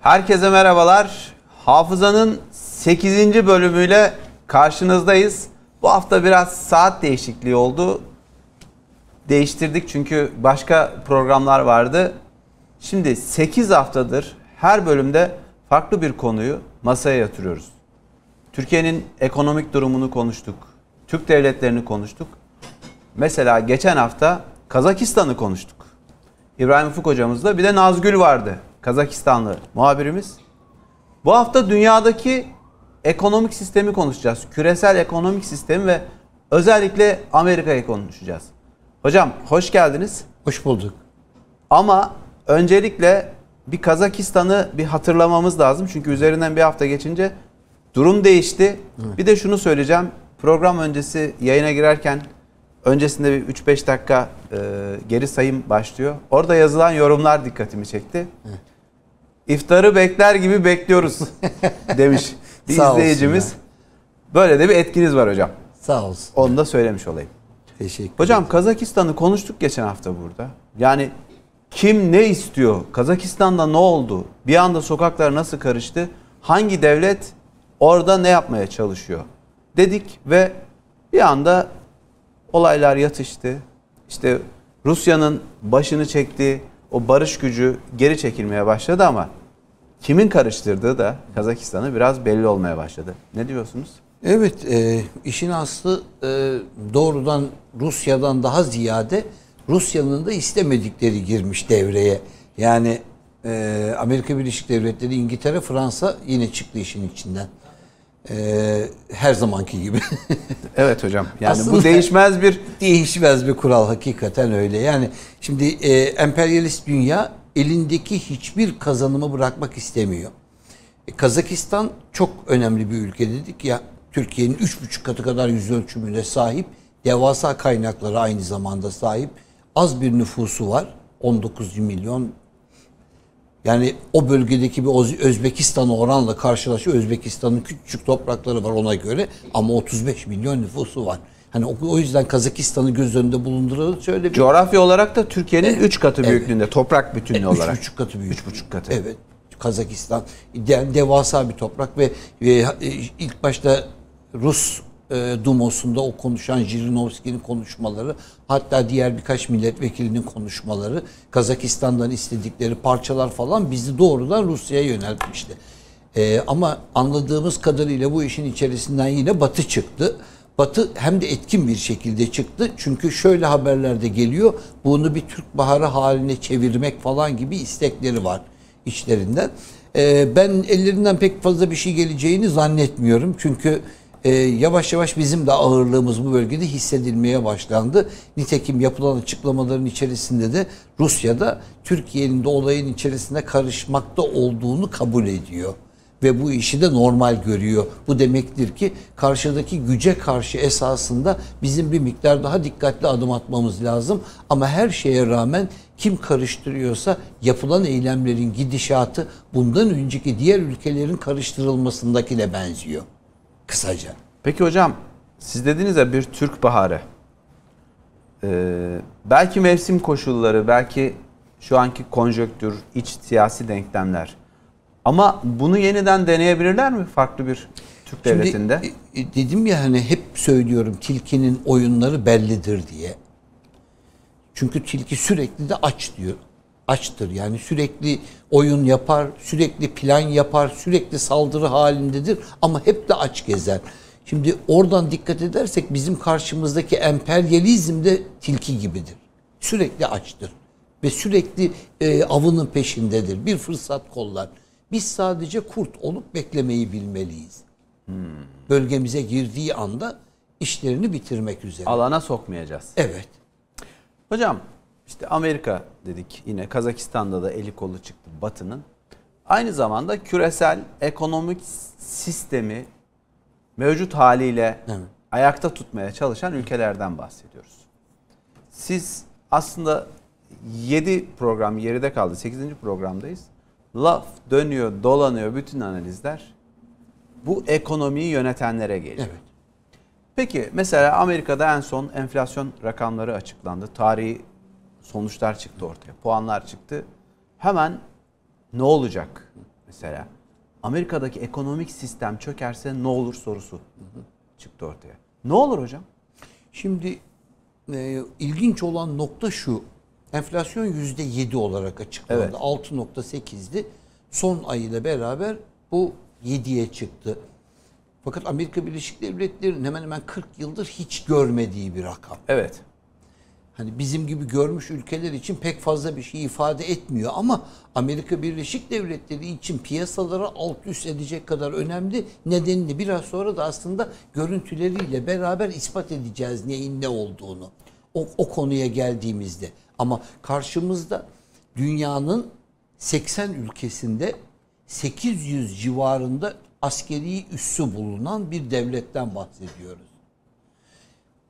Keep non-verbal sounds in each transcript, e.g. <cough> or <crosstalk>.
Herkese merhabalar. Hafızanın 8. bölümüyle karşınızdayız. Bu hafta biraz saat değişikliği oldu. Değiştirdik çünkü başka programlar vardı. Şimdi 8 haftadır her bölümde farklı bir konuyu masaya yatırıyoruz. Türkiye'nin ekonomik durumunu konuştuk. Türk devletlerini konuştuk. Mesela geçen hafta Kazakistan'ı konuştuk. İbrahim Ufuk hocamızla bir de Nazgül vardı. Kazakistanlı muhabirimiz. Bu hafta dünyadaki ekonomik sistemi konuşacağız. Küresel ekonomik sistemi ve özellikle Amerika'yı konuşacağız. Hocam hoş geldiniz. Hoş bulduk. Ama öncelikle bir Kazakistan'ı bir hatırlamamız lazım. Çünkü üzerinden bir hafta geçince durum değişti. Bir de şunu söyleyeceğim. Program öncesi yayına girerken öncesinde bir 3-5 dakika e, geri sayım başlıyor. Orada yazılan yorumlar dikkatimi çekti. İftarı bekler gibi bekliyoruz <laughs> demiş bir Sağ izleyicimiz. Böyle de bir etkiniz var hocam. Sağ olsun. Onu da söylemiş olayım. Teşekkür Hocam Kazakistan'ı konuştuk geçen hafta burada. Yani kim ne istiyor? Kazakistan'da ne oldu? Bir anda sokaklar nasıl karıştı? Hangi devlet orada ne yapmaya çalışıyor? Dedik ve bir anda olaylar yatıştı. İşte Rusya'nın başını çektiği o barış gücü geri çekilmeye başladı ama kimin karıştırdığı da Kazakistan'ı biraz belli olmaya başladı. Ne diyorsunuz? Evet, e, işin aslı e, doğrudan Rusya'dan daha ziyade Rusya'nın da istemedikleri girmiş devreye. Yani e, Amerika Birleşik Devletleri, İngiltere, Fransa yine çıktı işin içinden. E, her zamanki gibi. <laughs> Evet hocam. Yani bu Aslında- değişmez bir Değişmez bir kural hakikaten öyle. Yani şimdi e, emperyalist dünya elindeki hiçbir kazanımı bırakmak istemiyor. E, Kazakistan çok önemli bir ülke dedik ya. Türkiye'nin üç buçuk katı kadar yüz ölçümüne sahip. Devasa kaynaklara aynı zamanda sahip. Az bir nüfusu var. 19 milyon yani o bölgedeki bir Özbekistan'a oranla karşılaşıyor. Özbekistan'ın küçük toprakları var ona göre ama 35 milyon nüfusu var. Hani o, yüzden Kazakistan'ı göz önünde bulunduralım. Şöyle bir Coğrafya olarak da Türkiye'nin 3 katı büyüklüğünde toprak bütünlüğü üç olarak. buçuk katı büyük. Üç buçuk katı. Evet. Kazakistan de- devasa bir toprak ve, ve e, ilk başta Rus e, Dumos'unda o konuşan Jirinovski'nin konuşmaları hatta diğer birkaç milletvekilinin konuşmaları Kazakistan'dan istedikleri parçalar falan bizi doğrudan Rusya'ya yöneltmişti. E, ama anladığımız kadarıyla bu işin içerisinden yine Batı çıktı. Batı hem de etkin bir şekilde çıktı. Çünkü şöyle haberlerde geliyor. Bunu bir Türk Baharı haline çevirmek falan gibi istekleri var içlerinden. Ee, ben ellerinden pek fazla bir şey geleceğini zannetmiyorum. Çünkü e, yavaş yavaş bizim de ağırlığımız bu bölgede hissedilmeye başlandı. Nitekim yapılan açıklamaların içerisinde de Rusya'da Türkiye'nin de olayın içerisinde karışmakta olduğunu kabul ediyor ve bu işi de normal görüyor. Bu demektir ki karşıdaki güce karşı esasında bizim bir miktar daha dikkatli adım atmamız lazım. Ama her şeye rağmen kim karıştırıyorsa yapılan eylemlerin gidişatı bundan önceki diğer ülkelerin karıştırılmasındakine benziyor. Kısaca. Peki hocam siz dediniz ya bir Türk baharı. Ee, belki mevsim koşulları, belki şu anki konjöktür, iç siyasi denklemler. Ama bunu yeniden deneyebilirler mi farklı bir Türk devletinde? Şimdi e, dedim ya hani hep söylüyorum tilkinin oyunları bellidir diye. Çünkü tilki sürekli de aç diyor. Açtır yani sürekli oyun yapar, sürekli plan yapar, sürekli saldırı halindedir ama hep de aç gezer. Şimdi oradan dikkat edersek bizim karşımızdaki emperyalizm de tilki gibidir. Sürekli açtır ve sürekli e, avının peşindedir. Bir fırsat kollar. Biz sadece kurt olup beklemeyi bilmeliyiz. Bölgemize girdiği anda işlerini bitirmek üzere. Alana sokmayacağız. Evet. Hocam işte Amerika dedik yine Kazakistan'da da eli kolu çıktı Batı'nın. Aynı zamanda küresel ekonomik sistemi mevcut haliyle Evet. ayakta tutmaya çalışan ülkelerden bahsediyoruz. Siz aslında 7 program geride kaldı. 8. programdayız. Laf dönüyor, dolanıyor bütün analizler bu ekonomiyi yönetenlere geliyor. Evet. Peki mesela Amerika'da en son enflasyon rakamları açıklandı. Tarihi sonuçlar çıktı ortaya. Puanlar çıktı. Hemen ne olacak? mesela. Amerika'daki ekonomik sistem çökerse ne olur sorusu çıktı ortaya. Ne olur hocam? Şimdi e, ilginç olan nokta şu. Enflasyon yüzde yedi olarak açıklandı. Evet. 6.8'di. Son ay ile beraber bu 7'ye çıktı. Fakat Amerika Birleşik Devletleri'nin hemen hemen 40 yıldır hiç görmediği bir rakam. Evet. Hani bizim gibi görmüş ülkeler için pek fazla bir şey ifade etmiyor ama Amerika Birleşik Devletleri için piyasalara alt üst edecek kadar önemli. Nedenini biraz sonra da aslında görüntüleriyle beraber ispat edeceğiz neyin ne olduğunu. O, o konuya geldiğimizde. Ama karşımızda dünyanın 80 ülkesinde 800 civarında askeri üssü bulunan bir devletten bahsediyoruz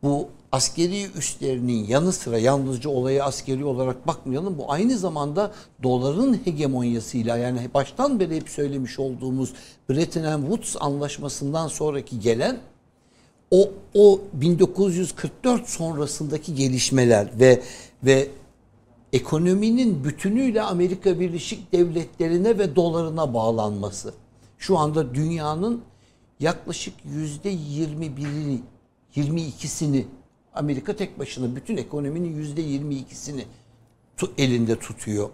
bu askeri üslerinin yanı sıra yalnızca olaya askeri olarak bakmayalım. Bu aynı zamanda doların hegemonyasıyla yani baştan beri hep söylemiş olduğumuz Bretton Woods anlaşmasından sonraki gelen o o 1944 sonrasındaki gelişmeler ve ve ekonominin bütünüyle Amerika Birleşik Devletleri'ne ve dolarına bağlanması. Şu anda dünyanın yaklaşık yüzde 21'ini 22'sini Amerika tek başına bütün ekonominin yüzde 22'sini tu- elinde tutuyor.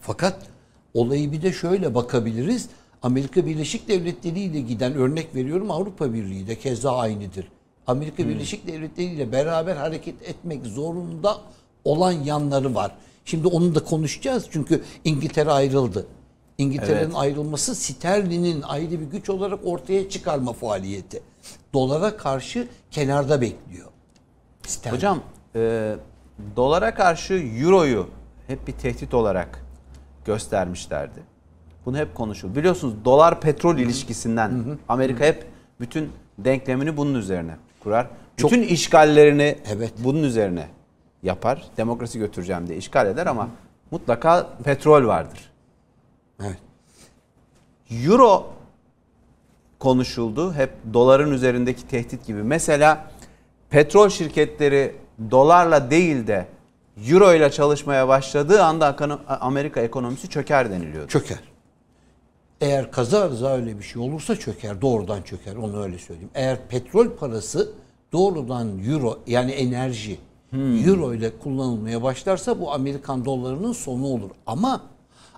Fakat olayı bir de şöyle bakabiliriz. Amerika Birleşik Devletleri ile giden örnek veriyorum Avrupa Birliği de keza aynıdır. Amerika Birleşik Devletleri ile beraber hareket etmek zorunda olan yanları var. Şimdi onu da konuşacağız çünkü İngiltere ayrıldı. İngiltere'nin Evet. ayrılması sterlinin ayrı bir güç olarak ortaya çıkarma faaliyeti. Dolara karşı kenarda bekliyor. Sterlin. Hocam e, dolara karşı euroyu hep bir tehdit olarak göstermişlerdi. Bunu hep konuşuyor. Biliyorsunuz dolar petrol ilişkisinden Amerika hep bütün denklemini bunun üzerine kurar. Bütün işgallerini Evet. bunun üzerine yapar. Demokrasi götüreceğim diye işgal eder ama mutlaka petrol vardır. evet. Euro konuşuldu. Hep doların üzerindeki tehdit gibi. Mesela petrol şirketleri dolarla değil de euro ile çalışmaya başladığı anda Amerika ekonomisi çöker deniliyordu. çöker. Eğer kaza rıza öyle bir şey olursa çöker. Doğrudan çöker. Onu öyle söyleyeyim. Eğer petrol parası doğrudan euro yani enerji euro ile kullanılmaya başlarsa bu Amerikan dolarının sonu olur. Ama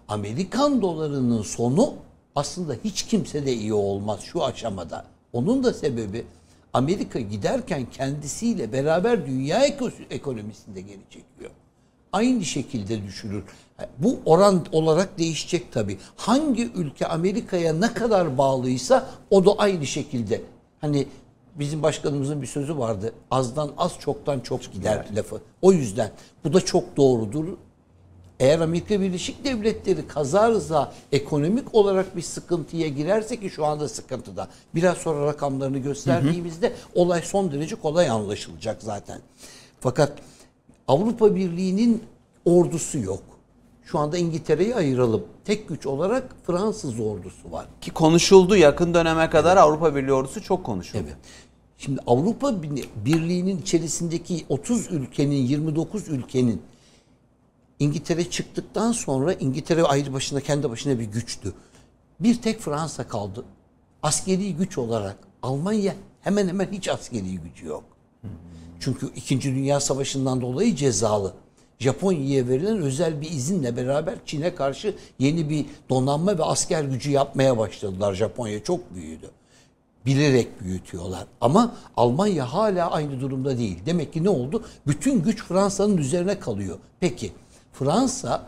Amerikan dolarının sonu aslında hiç kimse de iyi olmaz şu aşamada. Onun da sebebi Amerika giderken kendisiyle beraber dünya eko- ekonomisinde geri çekiyor aynı şekilde düşürür. Bu oran olarak değişecek tabii. Hangi ülke Amerika'ya ne kadar bağlıysa o da aynı şekilde. Hani bizim başkanımızın bir sözü vardı. Azdan az çoktan çok gider lafı. O yüzden bu da çok doğrudur. Eğer Amerika Birleşik Devletleri kaza rıza ekonomik olarak bir sıkıntıya girerse ki şu anda sıkıntıda. Biraz sonra rakamlarını gösterdiğimizde olay son derece kolay anlaşılacak zaten. Fakat Avrupa Birliği'nin ordusu yok. Şu anda İngiltere'yi ayıralım. Tek güç olarak Fransız ordusu var. Ki konuşuldu yakın döneme kadar Avrupa Birliği ordusu çok konuşuldu. Evet. Şimdi Avrupa Birliği'nin içerisindeki 30 ülkenin, 29 ülkenin İngiltere çıktıktan sonra İngiltere ayrı başına kendi başına bir güçtü. Bir tek Fransa kaldı. Askeri güç olarak Almanya hemen hemen hiç askeri gücü yok. Çünkü 2. Dünya Savaşı'ndan dolayı cezalı. Japonya'ya verilen özel bir izinle beraber Çin'e karşı yeni bir donanma ve asker gücü yapmaya başladılar. Japonya çok büyüdü. Bilerek büyütüyorlar. Ama Almanya hala aynı durumda değil. Demek ki ne oldu? Bütün güç Fransa'nın üzerine kalıyor. Peki Fransa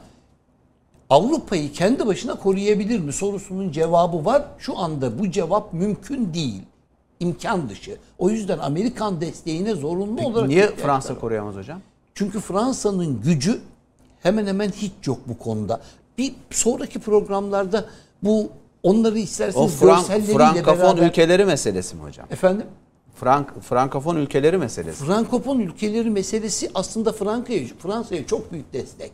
Avrupa'yı kendi başına koruyabilir mi sorusunun cevabı var. Şu anda bu cevap mümkün değil. İmkan dışı. O yüzden Amerikan desteğine zorunlu olarak Niye Fransa var. koruyamaz hocam? Çünkü Fransa'nın gücü hemen hemen hiç yok bu konuda. Bir sonraki programlarda bu onları O isterseniz Frank, görselleriyle Frankofon beraber... ülkeleri meselesi mi hocam? Efendim? Frank, Frankofon ülkeleri meselesi. Frankofon ülkeleri meselesi aslında Fransa'ya Fransa'ya çok büyük destek.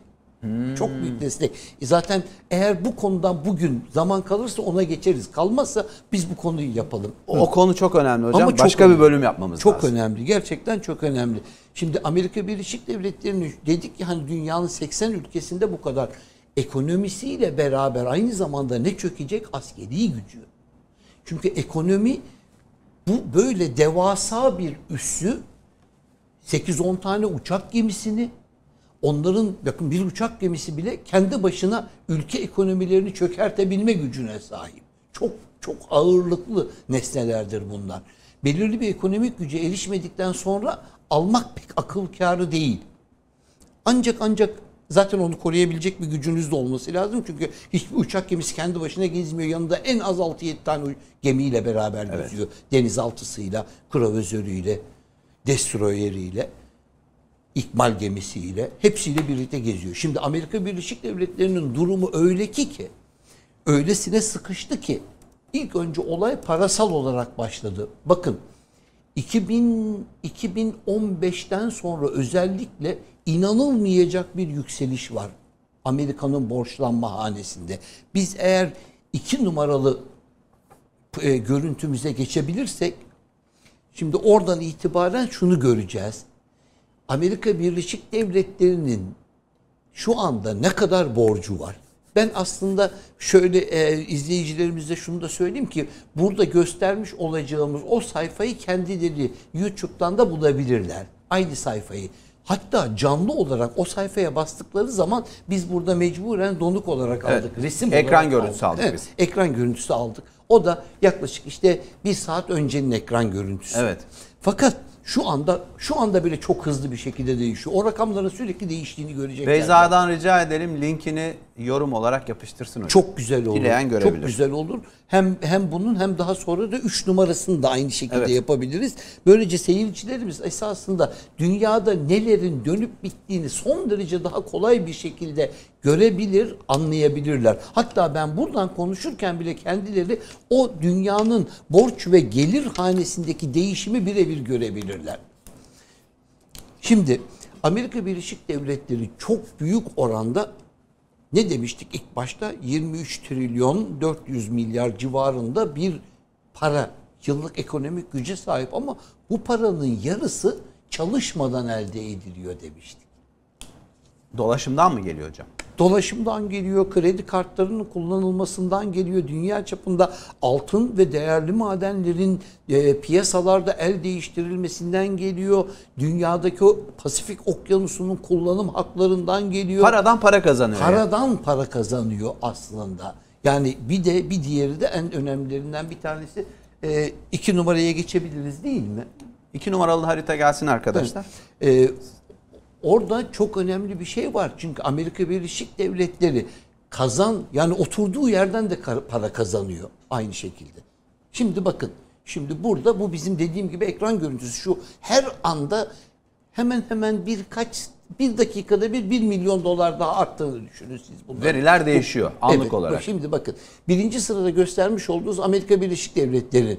Çok büyük destek. E zaten eğer bu konudan bugün zaman kalırsa ona geçeriz. Kalmazsa biz bu konuyu yapalım. O, o konu çok önemli hocam. Ama çok Başka önemli. bir bölüm yapmamız Çok lazım. önemli. Gerçekten çok önemli. Şimdi Amerika Birleşik Devletleri'nin dedik ki hani dünyanın 80 ülkesinde bu kadar ekonomisiyle beraber aynı zamanda ne çökecek? Askeri gücü. Çünkü ekonomi bu böyle devasa bir üssü 8-10 tane uçak gemisini onların bakın bir uçak gemisi bile kendi başına ülke ekonomilerini çökertebilme gücüne sahip. Çok çok ağırlıklı nesnelerdir bunlar. Belirli bir ekonomik güce erişmedikten sonra almak pek akıl kârı değil. Ancak ancak zaten onu koruyabilecek bir gücünüz de olması lazım. Çünkü hiçbir uçak gemisi kendi başına gezmiyor. Yanında en az 6-7 tane gemiyle beraber geziyor. Denizaltısıyla, kruvazörüyle, destroyeriyle, ikmal gemisiyle hepsiyle birlikte geziyor. Şimdi Amerika Birleşik Devletleri'nin durumu öyle ki ki öylesine sıkıştı ki ilk önce olay parasal olarak başladı. Bakın 2000 2015'ten sonra özellikle inanılmayacak bir yükseliş var Amerika'nın borçlanma hanesinde. Biz eğer iki numaralı e, görüntümüze geçebilirsek şimdi oradan itibaren şunu göreceğiz. Amerika Birleşik Devletleri'nin şu anda ne kadar borcu var? Ben aslında şöyle e, izleyicilerimize şunu da söyleyeyim ki burada göstermiş olacağımız o sayfayı kendileri YouTube'dan da bulabilirler. Aynı sayfayı. Hatta canlı olarak o sayfaya bastıkları zaman biz burada mecburen donuk olarak Evet. aldık. Resim Ekran görüntüsü aldık Evet, biz. Ekran görüntüsü aldık. O da yaklaşık işte bir saat öncenin ekran görüntüsü. Evet. Fakat şu anda şu anda bile çok hızlı bir şekilde değişiyor. O rakamların sürekli değiştiğini görecekler. Beyza'dan rica edelim linkini yorum olarak yapıştırsın hocam. Çok güzel olur. Dileyen görebilir. Çok güzel olur. Hem hem bunun hem daha sonra da 3 numarasını da aynı şekilde Evet. yapabiliriz. Böylece seyircilerimiz esasında dünyada nelerin dönüp bittiğini son derece daha kolay bir şekilde görebilir, anlayabilirler. Hatta ben buradan konuşurken bile kendileri o dünyanın borç ve gelir hanesindeki değişimi birebir görebilirler. Şimdi Amerika Birleşik Devletleri çok büyük oranda ne demiştik ilk başta 23 trilyon 400 milyar civarında bir para yıllık ekonomik güce sahip ama bu paranın yarısı çalışmadan elde ediliyor demiştik. Dolaşımdan mı geliyor hocam? Dolaşımdan geliyor, kredi kartlarının kullanılmasından geliyor, dünya çapında altın ve değerli madenlerin e, piyasalarda el değiştirilmesinden geliyor, dünyadaki o Pasifik Okyanusu'nun kullanım haklarından geliyor. Paradan para kazanıyor. yani. Paradan para kazanıyor aslında. Yani bir de bir diğeri de en önemlilerinden bir tanesi e, iki numaraya geçebiliriz değil mi? İki numaralı harita gelsin arkadaşlar. E, orada çok önemli bir şey var. Çünkü Amerika Birleşik Devletleri kazan yani oturduğu yerden de para kazanıyor aynı şekilde. Şimdi bakın. Şimdi burada bu bizim dediğim gibi ekran görüntüsü şu her anda hemen hemen birkaç bir dakikada bir 1 milyon dolar daha arttığını düşünün siz bunları. Veriler değişiyor anlık Evet, olarak. Şimdi bakın. Birinci sırada göstermiş olduğunuz Amerika Birleşik Devletleri.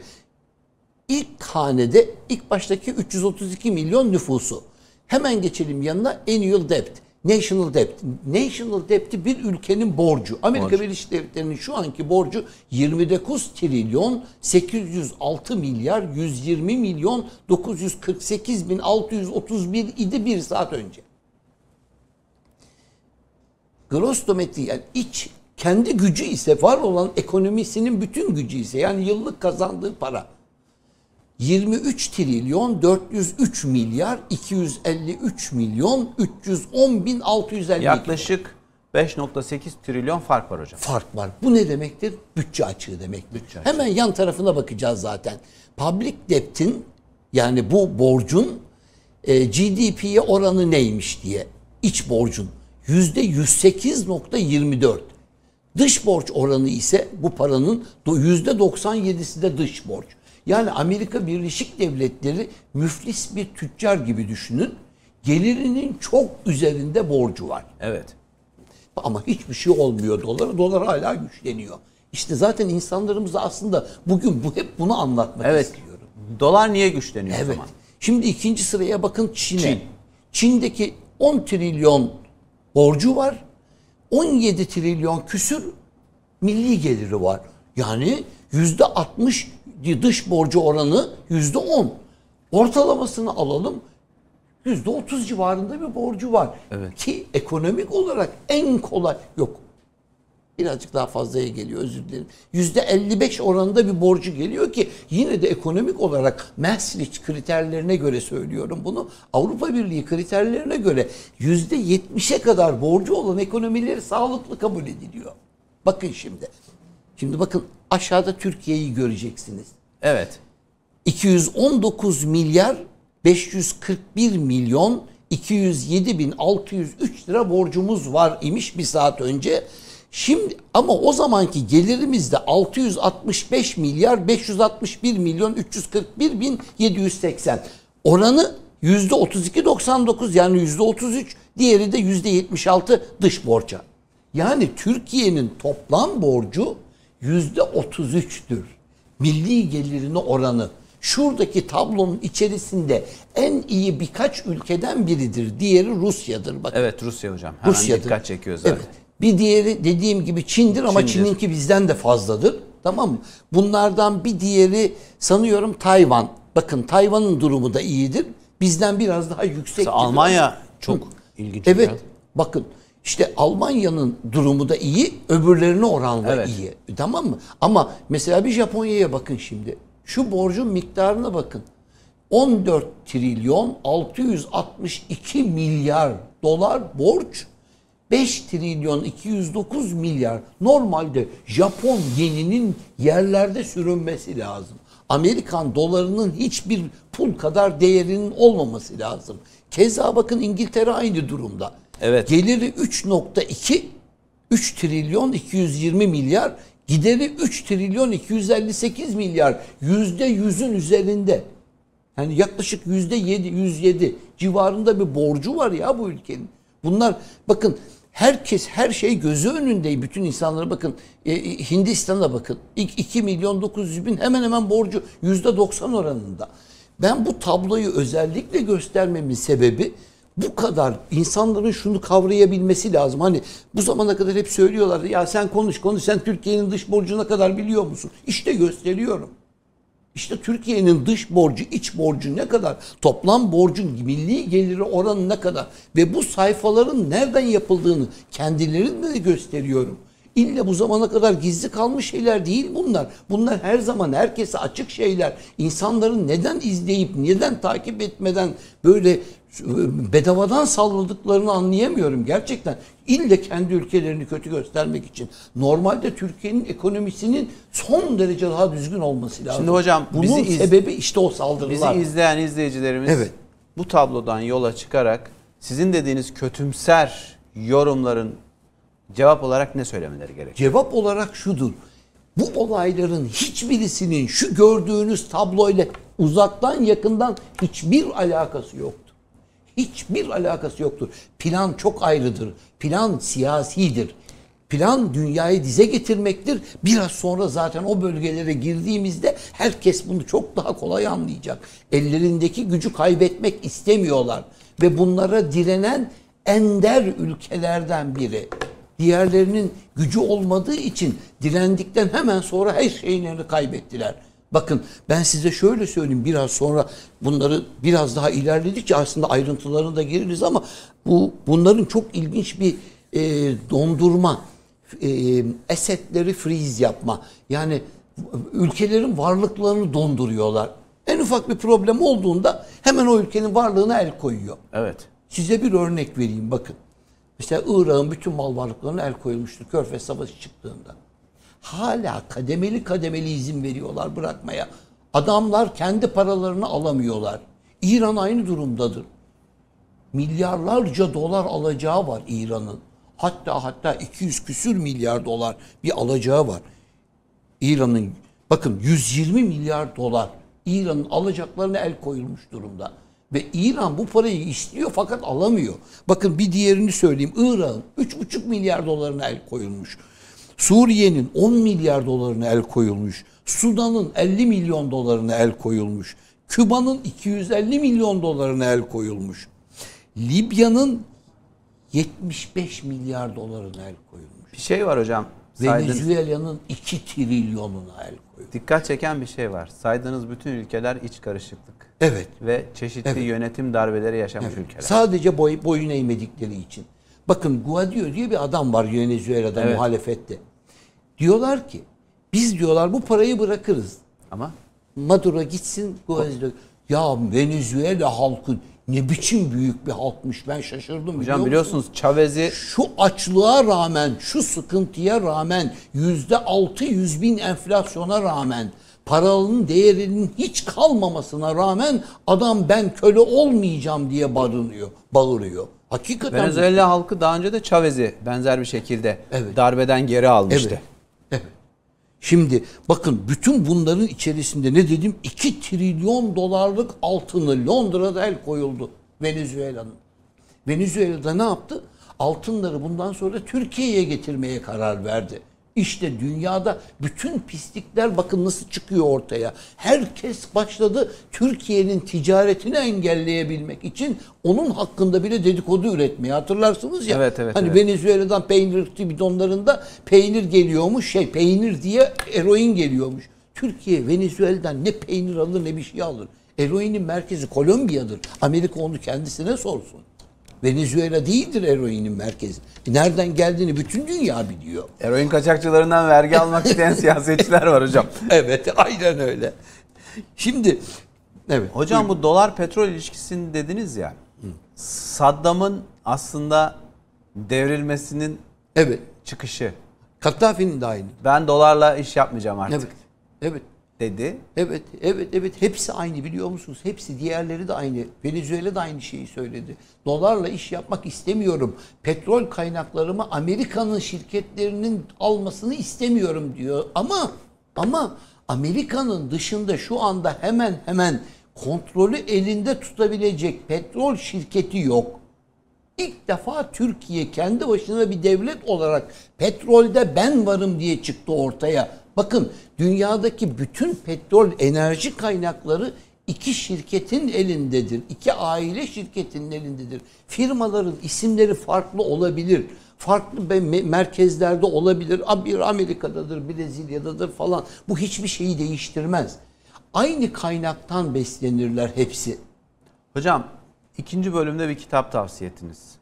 ilk hanede ilk baştaki 332 milyon nüfusu. Hemen geçelim yanına annual debt. National debt. National debt'i bir ülkenin borcu. Amerika Borcu. Birleşik Devletleri'nin şu anki borcu 29 trilyon 806 milyar 120 milyon 948 bin 631 idi bir saat önce. Gross domestic yani iç kendi gücü ise var olan ekonomisinin bütün gücü ise yani yıllık kazandığı para 23 trilyon 403 milyar 253 milyon 310 bin 650 Yaklaşık 5.8 trilyon fark var hocam. fark var. Bu ne demektir? Bütçe açığı demektir. Bütçe açığı. Hemen yan tarafına bakacağız zaten. Public debt'in yani bu borcun e, GDP'ye oranı neymiş diye. İç borcun %108.24. Dış borç oranı ise bu paranın do- %97'si de dış borç. Yani Amerika Birleşik Devletleri müflis bir tüccar gibi düşünün. Gelirinin çok üzerinde borcu var. Evet. Ama hiçbir şey olmuyor dolara. Dolar hala güçleniyor. İşte zaten insanlarımız da aslında bugün bu hep bunu anlatmak Evet. istiyorum. Dolar niye güçleniyor o Evet. zaman? Şimdi ikinci sıraya bakın Çin'e. Çin. Çin'deki 10 trilyon borcu var. 17 trilyon küsür milli geliri var. Yani yüzde 60 dış borcu oranı yüzde 10. Ortalamasını alalım. Yüzde 30 civarında bir borcu var. Evet. Ki ekonomik olarak en kolay yok Birazcık daha fazlaya geliyor özür dilerim. %55 oranında bir borcu geliyor ki yine de ekonomik olarak Maastricht kriterlerine göre söylüyorum bunu. Avrupa Birliği kriterlerine göre %70'e kadar borcu olan ekonomileri sağlıklı kabul ediliyor. Bakın şimdi. Şimdi bakın aşağıda Türkiye'yi göreceksiniz. Evet. 219 milyar 541 milyon 207 bin 603 lira borcumuz var imiş bir saat önce. Şimdi ama o zamanki gelirimiz de 665 milyar 561 milyon 341 bin 780. Oranı %32.99 yani %33 diğeri de %76 dış borca. Yani Türkiye'nin toplam borcu %33'tür. Milli gelirine oranı. Şuradaki tablonun içerisinde en iyi birkaç ülkeden biridir. Diğeri Rusya'dır. Bakın. Evet Rusya hocam. Hemen Rusya'dır. dikkat çekiyor zaten. Evet. Bir diğeri dediğim gibi Çin'dir ama Çin'dir. Çin'inki bizden de fazladır. Tamam mı? Bunlardan bir diğeri sanıyorum Tayvan. Bakın Tayvan'ın durumu da iyidir. Bizden biraz daha yüksek. Almanya çok ilginç. Evet. Bakın işte Almanya'nın durumu da iyi, öbürlerine oranla Evet. iyi. Tamam mı? Ama mesela bir Japonya'ya bakın şimdi. Şu borcun miktarına bakın. 14 trilyon 662 milyar dolar borç 5 trilyon 209 milyar normalde Japon yeninin yerlerde sürünmesi lazım. Amerikan dolarının hiçbir pul kadar değerinin olmaması lazım. Keza bakın İngiltere aynı durumda. Evet. Geliri 3.2 3 trilyon 220 milyar gideri 3 trilyon 258 milyar yüzde yüzün üzerinde. Yani yaklaşık yüzde yedi, 107 civarında bir borcu var ya bu ülkenin. Bunlar bakın herkes her şey gözü önünde bütün insanlara bakın e, e, Hindistan'a bakın İlk 2 milyon 900 bin hemen hemen borcu yüzde 90 oranında. Ben bu tabloyu özellikle göstermemin sebebi bu kadar insanların şunu kavrayabilmesi lazım. Hani bu zamana kadar hep söylüyorlar ya sen konuş konuş sen Türkiye'nin dış borcuna kadar biliyor musun? İşte gösteriyorum. İşte Türkiye'nin dış borcu, iç borcu ne kadar? Toplam borcun milli geliri oranı ne kadar? Ve bu sayfaların nereden yapıldığını kendilerine de gösteriyorum. İlle bu zamana kadar gizli kalmış şeyler değil bunlar. Bunlar her zaman herkese açık şeyler. İnsanların neden izleyip, neden takip etmeden böyle bedavadan salladıklarını anlayamıyorum gerçekten. İlle kendi ülkelerini kötü göstermek için. Normalde Türkiye'nin ekonomisinin son derece daha düzgün olması lazım. Şimdi hocam, bunun bizi iz- sebebi işte o saldırılar. Bizi izleyen izleyicilerimiz Evet. bu tablodan yola çıkarak sizin dediğiniz kötümser yorumların cevap olarak ne söylemeleri gerekiyor? Cevap olarak şudur. Bu olayların hiçbirisinin şu gördüğünüz tabloyla uzaktan yakından hiçbir alakası yoktur. Hiçbir alakası yoktur. Plan çok ayrıdır. Plan siyasidir. Plan dünyayı dize getirmektir. Biraz sonra zaten o bölgelere girdiğimizde herkes bunu çok daha kolay anlayacak. Ellerindeki gücü kaybetmek istemiyorlar ve bunlara direnen ender ülkelerden biri. Diğerlerinin gücü olmadığı için direndikten hemen sonra her şeylerini kaybettiler. Bakın ben size şöyle söyleyeyim biraz sonra bunları biraz daha ilerledikçe aslında ayrıntılarına da gireriz ama bu bunların çok ilginç bir e, dondurma, e, esetleri freeze yapma. Yani ülkelerin varlıklarını donduruyorlar. En ufak bir problem olduğunda hemen o ülkenin varlığına el koyuyor. Evet. Size bir örnek vereyim bakın. Mesela Irak'ın bütün mal varlıklarına el koyulmuştur Körfez Savaşı çıktığında. Hala kademeli kademeli izin veriyorlar bırakmaya. Adamlar kendi paralarını alamıyorlar. İran aynı durumdadır. Milyarlarca dolar alacağı var İran'ın. Hatta hatta 200 küsür milyar dolar bir alacağı var. İran'ın bakın 120 milyar dolar İran'ın alacaklarına el koyulmuş durumda. Ve İran bu parayı istiyor fakat alamıyor. Bakın bir diğerini söyleyeyim. Irak'ın 3,5 milyar dolarına el koyulmuş. Suriye'nin 10 milyar dolarına el koyulmuş. Sudan'ın 50 milyon dolarına el koyulmuş. Küba'nın 250 milyon dolarına el koyulmuş. Libya'nın 75 milyar dolarına el koyulmuş. Bir şey var hocam. Saydın, Venezuela'nın 2 trilyonuna el koyulmuş. dikkat çeken bir şey var. Saydığınız bütün ülkeler iç karışıklık Evet. ve çeşitli Evet. yönetim darbeleri yaşamış ülkeler. Sadece boy, boyun eğmedikleri için. Bakın Guaido diye bir adam var Venezuela'da Evet. muhalefette. Diyorlar ki biz diyorlar bu parayı bırakırız. Ama Maduro gitsin Guaido. Ya Venezuela halkı ne biçim büyük bir halkmış ben şaşırdım. biliyor hocam musun? biliyorsunuz Chavez'i şu açlığa rağmen, şu sıkıntıya rağmen, yüzde altı yüz bin enflasyona rağmen, paralının değerinin hiç kalmamasına rağmen adam ben köle olmayacağım diye barınıyor, bağırıyor. Hakikaten Venezuela halkı daha önce de Chavez'i benzer bir şekilde Evet. darbeden geri almıştı. Evet. Şimdi bakın bütün bunların içerisinde ne dedim? 2 trilyon dolarlık altını Londra'da el koyuldu Venezuela'nın. Venezuela'da ne yaptı? Altınları bundan sonra Türkiye'ye getirmeye karar verdi. İşte dünyada bütün pislikler bakın nasıl çıkıyor ortaya. Herkes başladı Türkiye'nin ticaretini engelleyebilmek için onun hakkında bile dedikodu üretmeye. Hatırlarsınız ya. Evet, evet, Hani evet. Venezuela'dan peynir bidonlarında peynir geliyormuş. Şey peynir diye eroin geliyormuş. Türkiye Venezuela'dan ne peynir alır ne bir şey alır. Eroinin merkezi Kolombiya'dır. Amerika onu kendisine sorsun. Venezuela değildir eroinin merkezi. Nereden geldiğini bütün dünya biliyor. Eroin kaçakçılarından vergi almak isteyen <laughs> siyasetçiler var hocam. Evet aynen öyle. Şimdi evet. Hocam bu dolar petrol ilişkisini dediniz ya. Saddam'ın aslında devrilmesinin Evet. çıkışı. Kaddafi'nin de aynı. Ben dolarla iş yapmayacağım artık Evet. Evet. Dedi. Evet, evet, evet. Hepsi aynı biliyor musunuz? Hepsi diğerleri de aynı. Venezuela da aynı şeyi söyledi. Dolarla iş yapmak istemiyorum. Petrol kaynaklarımı Amerika'nın şirketlerinin almasını istemiyorum diyor. Ama ama Amerika'nın dışında şu anda hemen hemen kontrolü elinde tutabilecek petrol şirketi yok. İlk defa Türkiye kendi başına bir devlet olarak petrolde ben varım diye çıktı ortaya. Bakın dünyadaki bütün petrol enerji kaynakları iki şirketin elindedir. İki aile şirketinin elindedir. Firmaların isimleri farklı olabilir. Farklı merkezlerde olabilir. Bir Amerika'dadır, Brezilya'dadır falan. Bu hiçbir şeyi değiştirmez. Aynı kaynaktan beslenirler hepsi. Hocam ikinci bölümde bir kitap tavsiye ettiniz.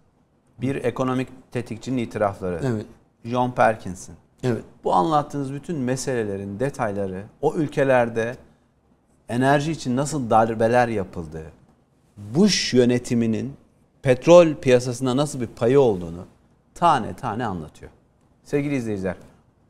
Bir ekonomik tetikçinin itirafları. Evet. John Perkins'in. Evet. Bu anlattığınız bütün meselelerin detayları, o ülkelerde enerji için nasıl darbeler yapıldığı, Bush yönetiminin petrol piyasasında nasıl bir payı olduğunu tane tane anlatıyor. Sevgili izleyiciler,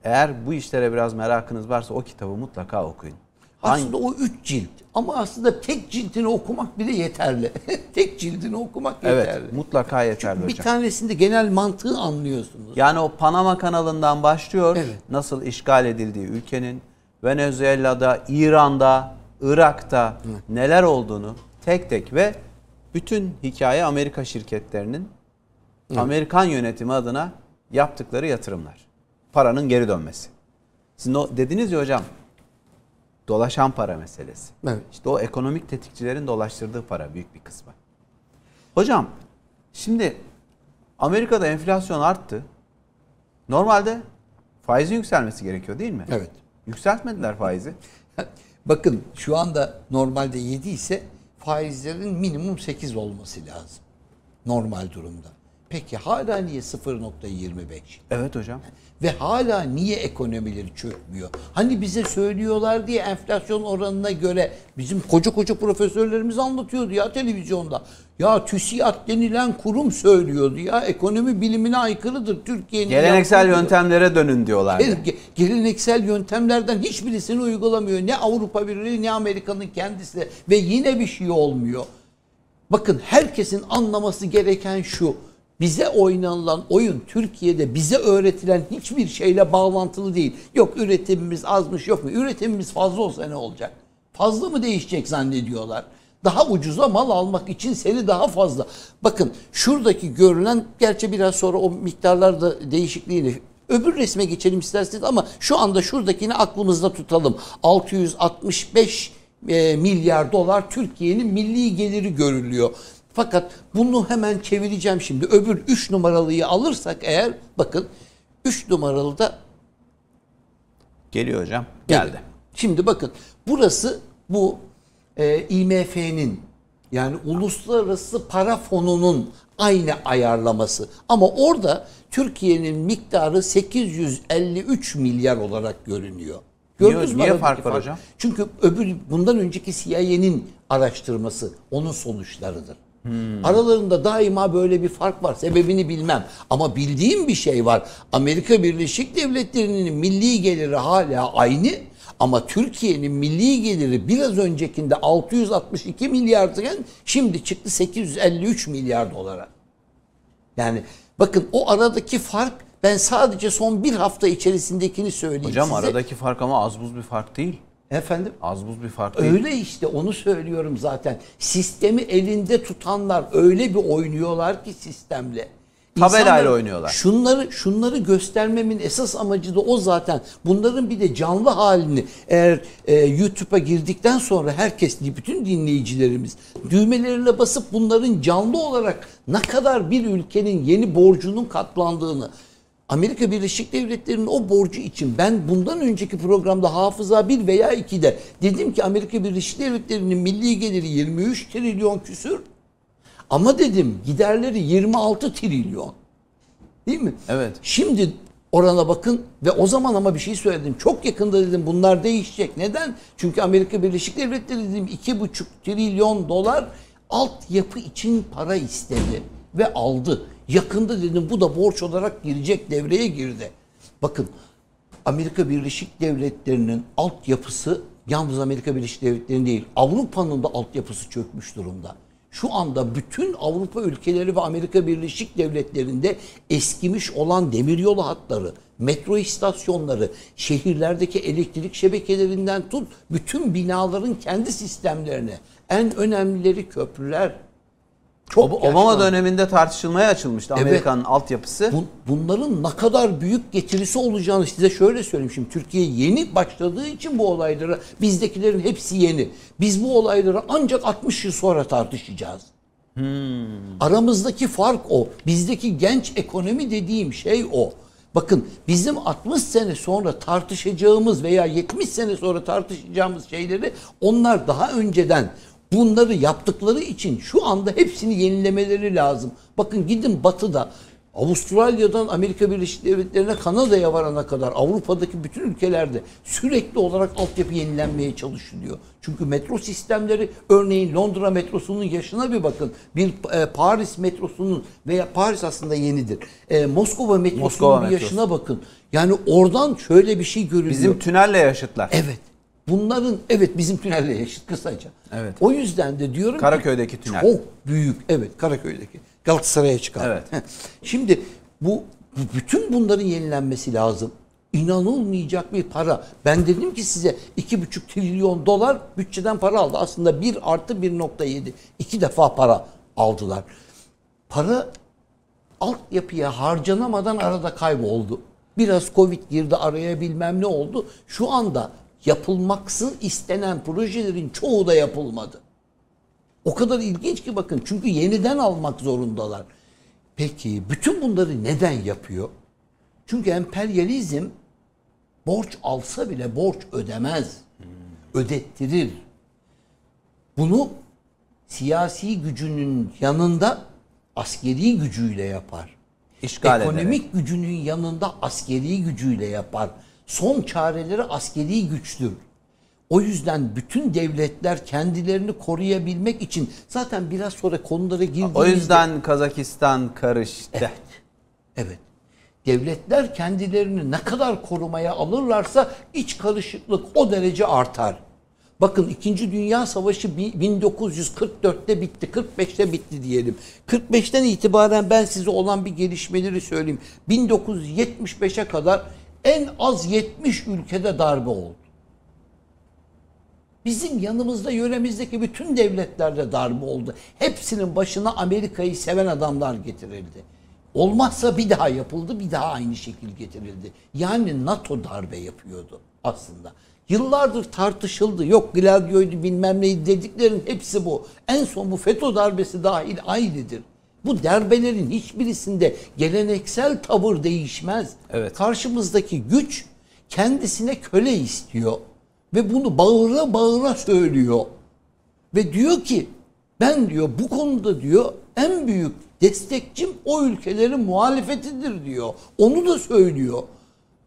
eğer bu işlere biraz merakınız varsa o kitabı mutlaka okuyun. Hangi- Aslında o üç cilt. Ama aslında tek cildini okumak bile yeterli. <laughs> tek cildini okumak evet, yeterli. mutlaka yeterli bir hocam. tanesinde genel mantığı anlıyorsunuz. Yani o Panama kanalından başlıyor. Evet. Nasıl işgal edildiği ülkenin Venezuela'da, İran'da, Irak'ta neler olduğunu tek tek ve bütün hikaye Amerika şirketlerinin Amerikan yönetimi adına yaptıkları yatırımlar. Paranın geri dönmesi. Sizin o dediniz ya hocam dolaşan para meselesi. Evet. İşte o ekonomik tetikçilerin dolaştırdığı para büyük bir kısmı. Hocam şimdi Amerika'da enflasyon arttı. Normalde faizin yükselmesi gerekiyor değil mi? Evet. Yükseltmediler faizi. <laughs> Bakın şu anda normalde 7 ise faizlerin minimum 8 olması lazım. Normal durumda. Peki hala niye 0.25? Evet hocam. Ve hala niye ekonomileri çökmüyor? Hani bize söylüyorlar diye enflasyon oranına göre bizim koca koca profesörlerimiz anlatıyordu ya televizyonda. Ya TÜSİAD denilen kurum söylüyordu ya ekonomi bilimine aykırıdır Türkiye'nin. Geleneksel yaptığı yöntemlere dönün diyorlardı. Ge- Geleneksel yöntemlerden hiçbirisini uygulamıyor. Ne Avrupa Birliği ne Amerika'nın kendisi ve yine bir şey olmuyor. Bakın herkesin anlaması gereken şu. Bize oynanılan oyun Türkiye'de bize öğretilen hiçbir şeyle bağlantılı değil. Yok üretimimiz azmış yok mu? Üretimimiz fazla olsa ne olacak? Fazla mı değişecek zannediyorlar? Daha ucuza mal almak için seni daha fazla. Bakın şuradaki görülen gerçi biraz sonra o miktarlarda değişikliğini Öbür resme geçelim isterseniz ama şu anda şuradakini aklımızda tutalım. 665 e, milyar dolar Türkiye'nin milli geliri görülüyor. Fakat bunu hemen çevireceğim şimdi. Öbür 3 numaralıyı alırsak eğer bakın 3 numaralı da Geliyor hocam. Geldi. Şimdi bakın burası bu e, IMF'nin Yani uluslararası para fonunun aynı ayarlaması. Ama orada Türkiye'nin miktarı 853 milyar olarak görünüyor. Gördünüz mü niye aradaki fark var hocam? Çünkü öbür bundan önceki CIA'nin araştırması onun sonuçlarıdır. Hmm. Aralarında daima böyle bir fark var. Sebebini bilmem. Ama bildiğim bir şey var. Amerika Birleşik Devletleri'nin milli geliri hala aynı. Ama Türkiye'nin milli geliri biraz öncekinde 662 milyarken şimdi çıktı 853 milyar dolara. Yani bakın o aradaki fark ben sadece son bir hafta içerisindekini söyleyeyim Hocam size. aradaki fark ama az buz bir fark değil. Efendim? Az buz bir fark değil. Öyle işte onu söylüyorum zaten. Sistemi elinde tutanlar öyle bir oynuyorlar ki sistemle. Tabelayla oynuyorlar. Şunları şunları göstermemin esas amacı da o zaten. Bunların bir de canlı halini eğer e, YouTube'a girdikten sonra herkes bütün dinleyicilerimiz düğmelerine basıp bunların canlı olarak ne kadar bir ülkenin yeni borcunun katlandığını Amerika Birleşik Devletleri'nin o borcu için ben bundan önceki programda hafıza 1 veya 2'de dedim ki Amerika Birleşik Devletleri'nin milli geliri 23 trilyon küsür ama dedim giderleri 26 trilyon. Değil mi? Evet. Şimdi orana bakın ve o zaman ama bir şey söyledim. Çok yakında dedim bunlar değişecek. Neden? Çünkü Amerika Birleşik Devletleri dedim 2,5 trilyon dolar altyapı için para istedi ve aldı. Yakında dedim bu da borç olarak girecek devreye girdi. Bakın Amerika Birleşik Devletleri'nin altyapısı yalnız Amerika Birleşik Devletleri'nin değil Avrupa'nın da altyapısı çökmüş durumda. Şu anda bütün Avrupa ülkeleri ve Amerika Birleşik Devletleri'nde eskimiş olan demiryolu hatları, metro istasyonları, şehirlerdeki elektrik şebekelerinden tut bütün binaların kendi sistemlerine en önemlileri köprüler. Çok Ob- Obama yaşlandı. döneminde tartışılmaya açılmıştı Evet. Amerika'nın altyapısı. Bun- bunların ne kadar büyük getirisi olacağını size şöyle söyleyeyim. Şimdi Türkiye yeni başladığı için bu olaylara bizdekilerin hepsi yeni. Biz bu olayları ancak 60 yıl sonra tartışacağız. Aramızdaki fark o. Bizdeki genç ekonomi dediğim şey o. Bakın bizim 60 sene sonra tartışacağımız veya 70 sene sonra tartışacağımız şeyleri onlar daha önceden bunları yaptıkları için şu anda hepsini yenilemeleri lazım. Bakın gidin batıda Avustralya'dan Amerika Birleşik Devletleri'ne Kanada'ya varana kadar Avrupa'daki bütün ülkelerde sürekli olarak altyapı yenilenmeye çalışılıyor. Çünkü metro sistemleri örneğin Londra metrosunun yaşına bir bakın. Bir e, Paris metrosunun veya Paris aslında yenidir. E, Moskova metrosunun Moskova bir metrosu. yaşına bakın. Yani oradan şöyle bir şey görülüyor. Bizim tünelle yaşıtlar. Evet. Bunların evet bizim tünelle yaşıt kısaca. Evet. O yüzden de diyorum ki Karaköy'deki tünel. Çok büyük. Evet Karaköy'deki. Galatasaray'a çıkan. Evet. Şimdi bu bütün bunların yenilenmesi lazım. İnanılmayacak bir para. Ben dedim ki size iki buçuk trilyon dolar bütçeden para aldı. Aslında bir artı 1.7. iki defa para aldılar. Para altyapıya harcanamadan arada kayboldu. Biraz Covid girdi araya bilmem ne oldu. Şu anda yapılmaksın istenen projelerin çoğu da yapılmadı. O kadar ilginç ki bakın çünkü yeniden almak zorundalar. Peki bütün bunları neden yapıyor? Çünkü emperyalizm borç alsa bile borç ödemez. Ödettirir. Bunu siyasi gücünün yanında askeri gücüyle yapar. İşgal Ekonomik gücünün yanında askeri gücüyle yapar. Son çareleri askeri güçtür. O yüzden bütün devletler kendilerini koruyabilmek için zaten biraz sonra konulara girdiğimizde... O yüzden Kazakistan karıştı. Evet. Evet. Devletler kendilerini ne kadar korumaya alırlarsa iç karışıklık o derece artar. Bakın 2. Dünya Savaşı bi- 1944'te bitti, 45'te bitti diyelim. 45'ten itibaren ben size olan bir gelişmeleri söyleyeyim. 1975'e kadar en az 70 ülkede darbe oldu. Bizim yanımızda yöremizdeki bütün devletlerde darbe oldu. Hepsinin başına Amerika'yı seven adamlar getirildi. Olmazsa bir daha yapıldı, bir daha aynı şekil getirildi. Yani NATO darbe yapıyordu aslında. Yıllardır tartışıldı. Yok Gladio'ydu bilmem neydi dediklerin hepsi bu. En son bu FETÖ darbesi dahil aynıdır. Bu darbelerin hiçbirisinde geleneksel tavır değişmez. Evet. Karşımızdaki güç kendisine köle istiyor. Ve bunu bağıra bağıra söylüyor. Ve diyor ki Ben diyor bu konuda diyor en büyük destekçim o ülkelerin muhalefetidir diyor. Onu da söylüyor.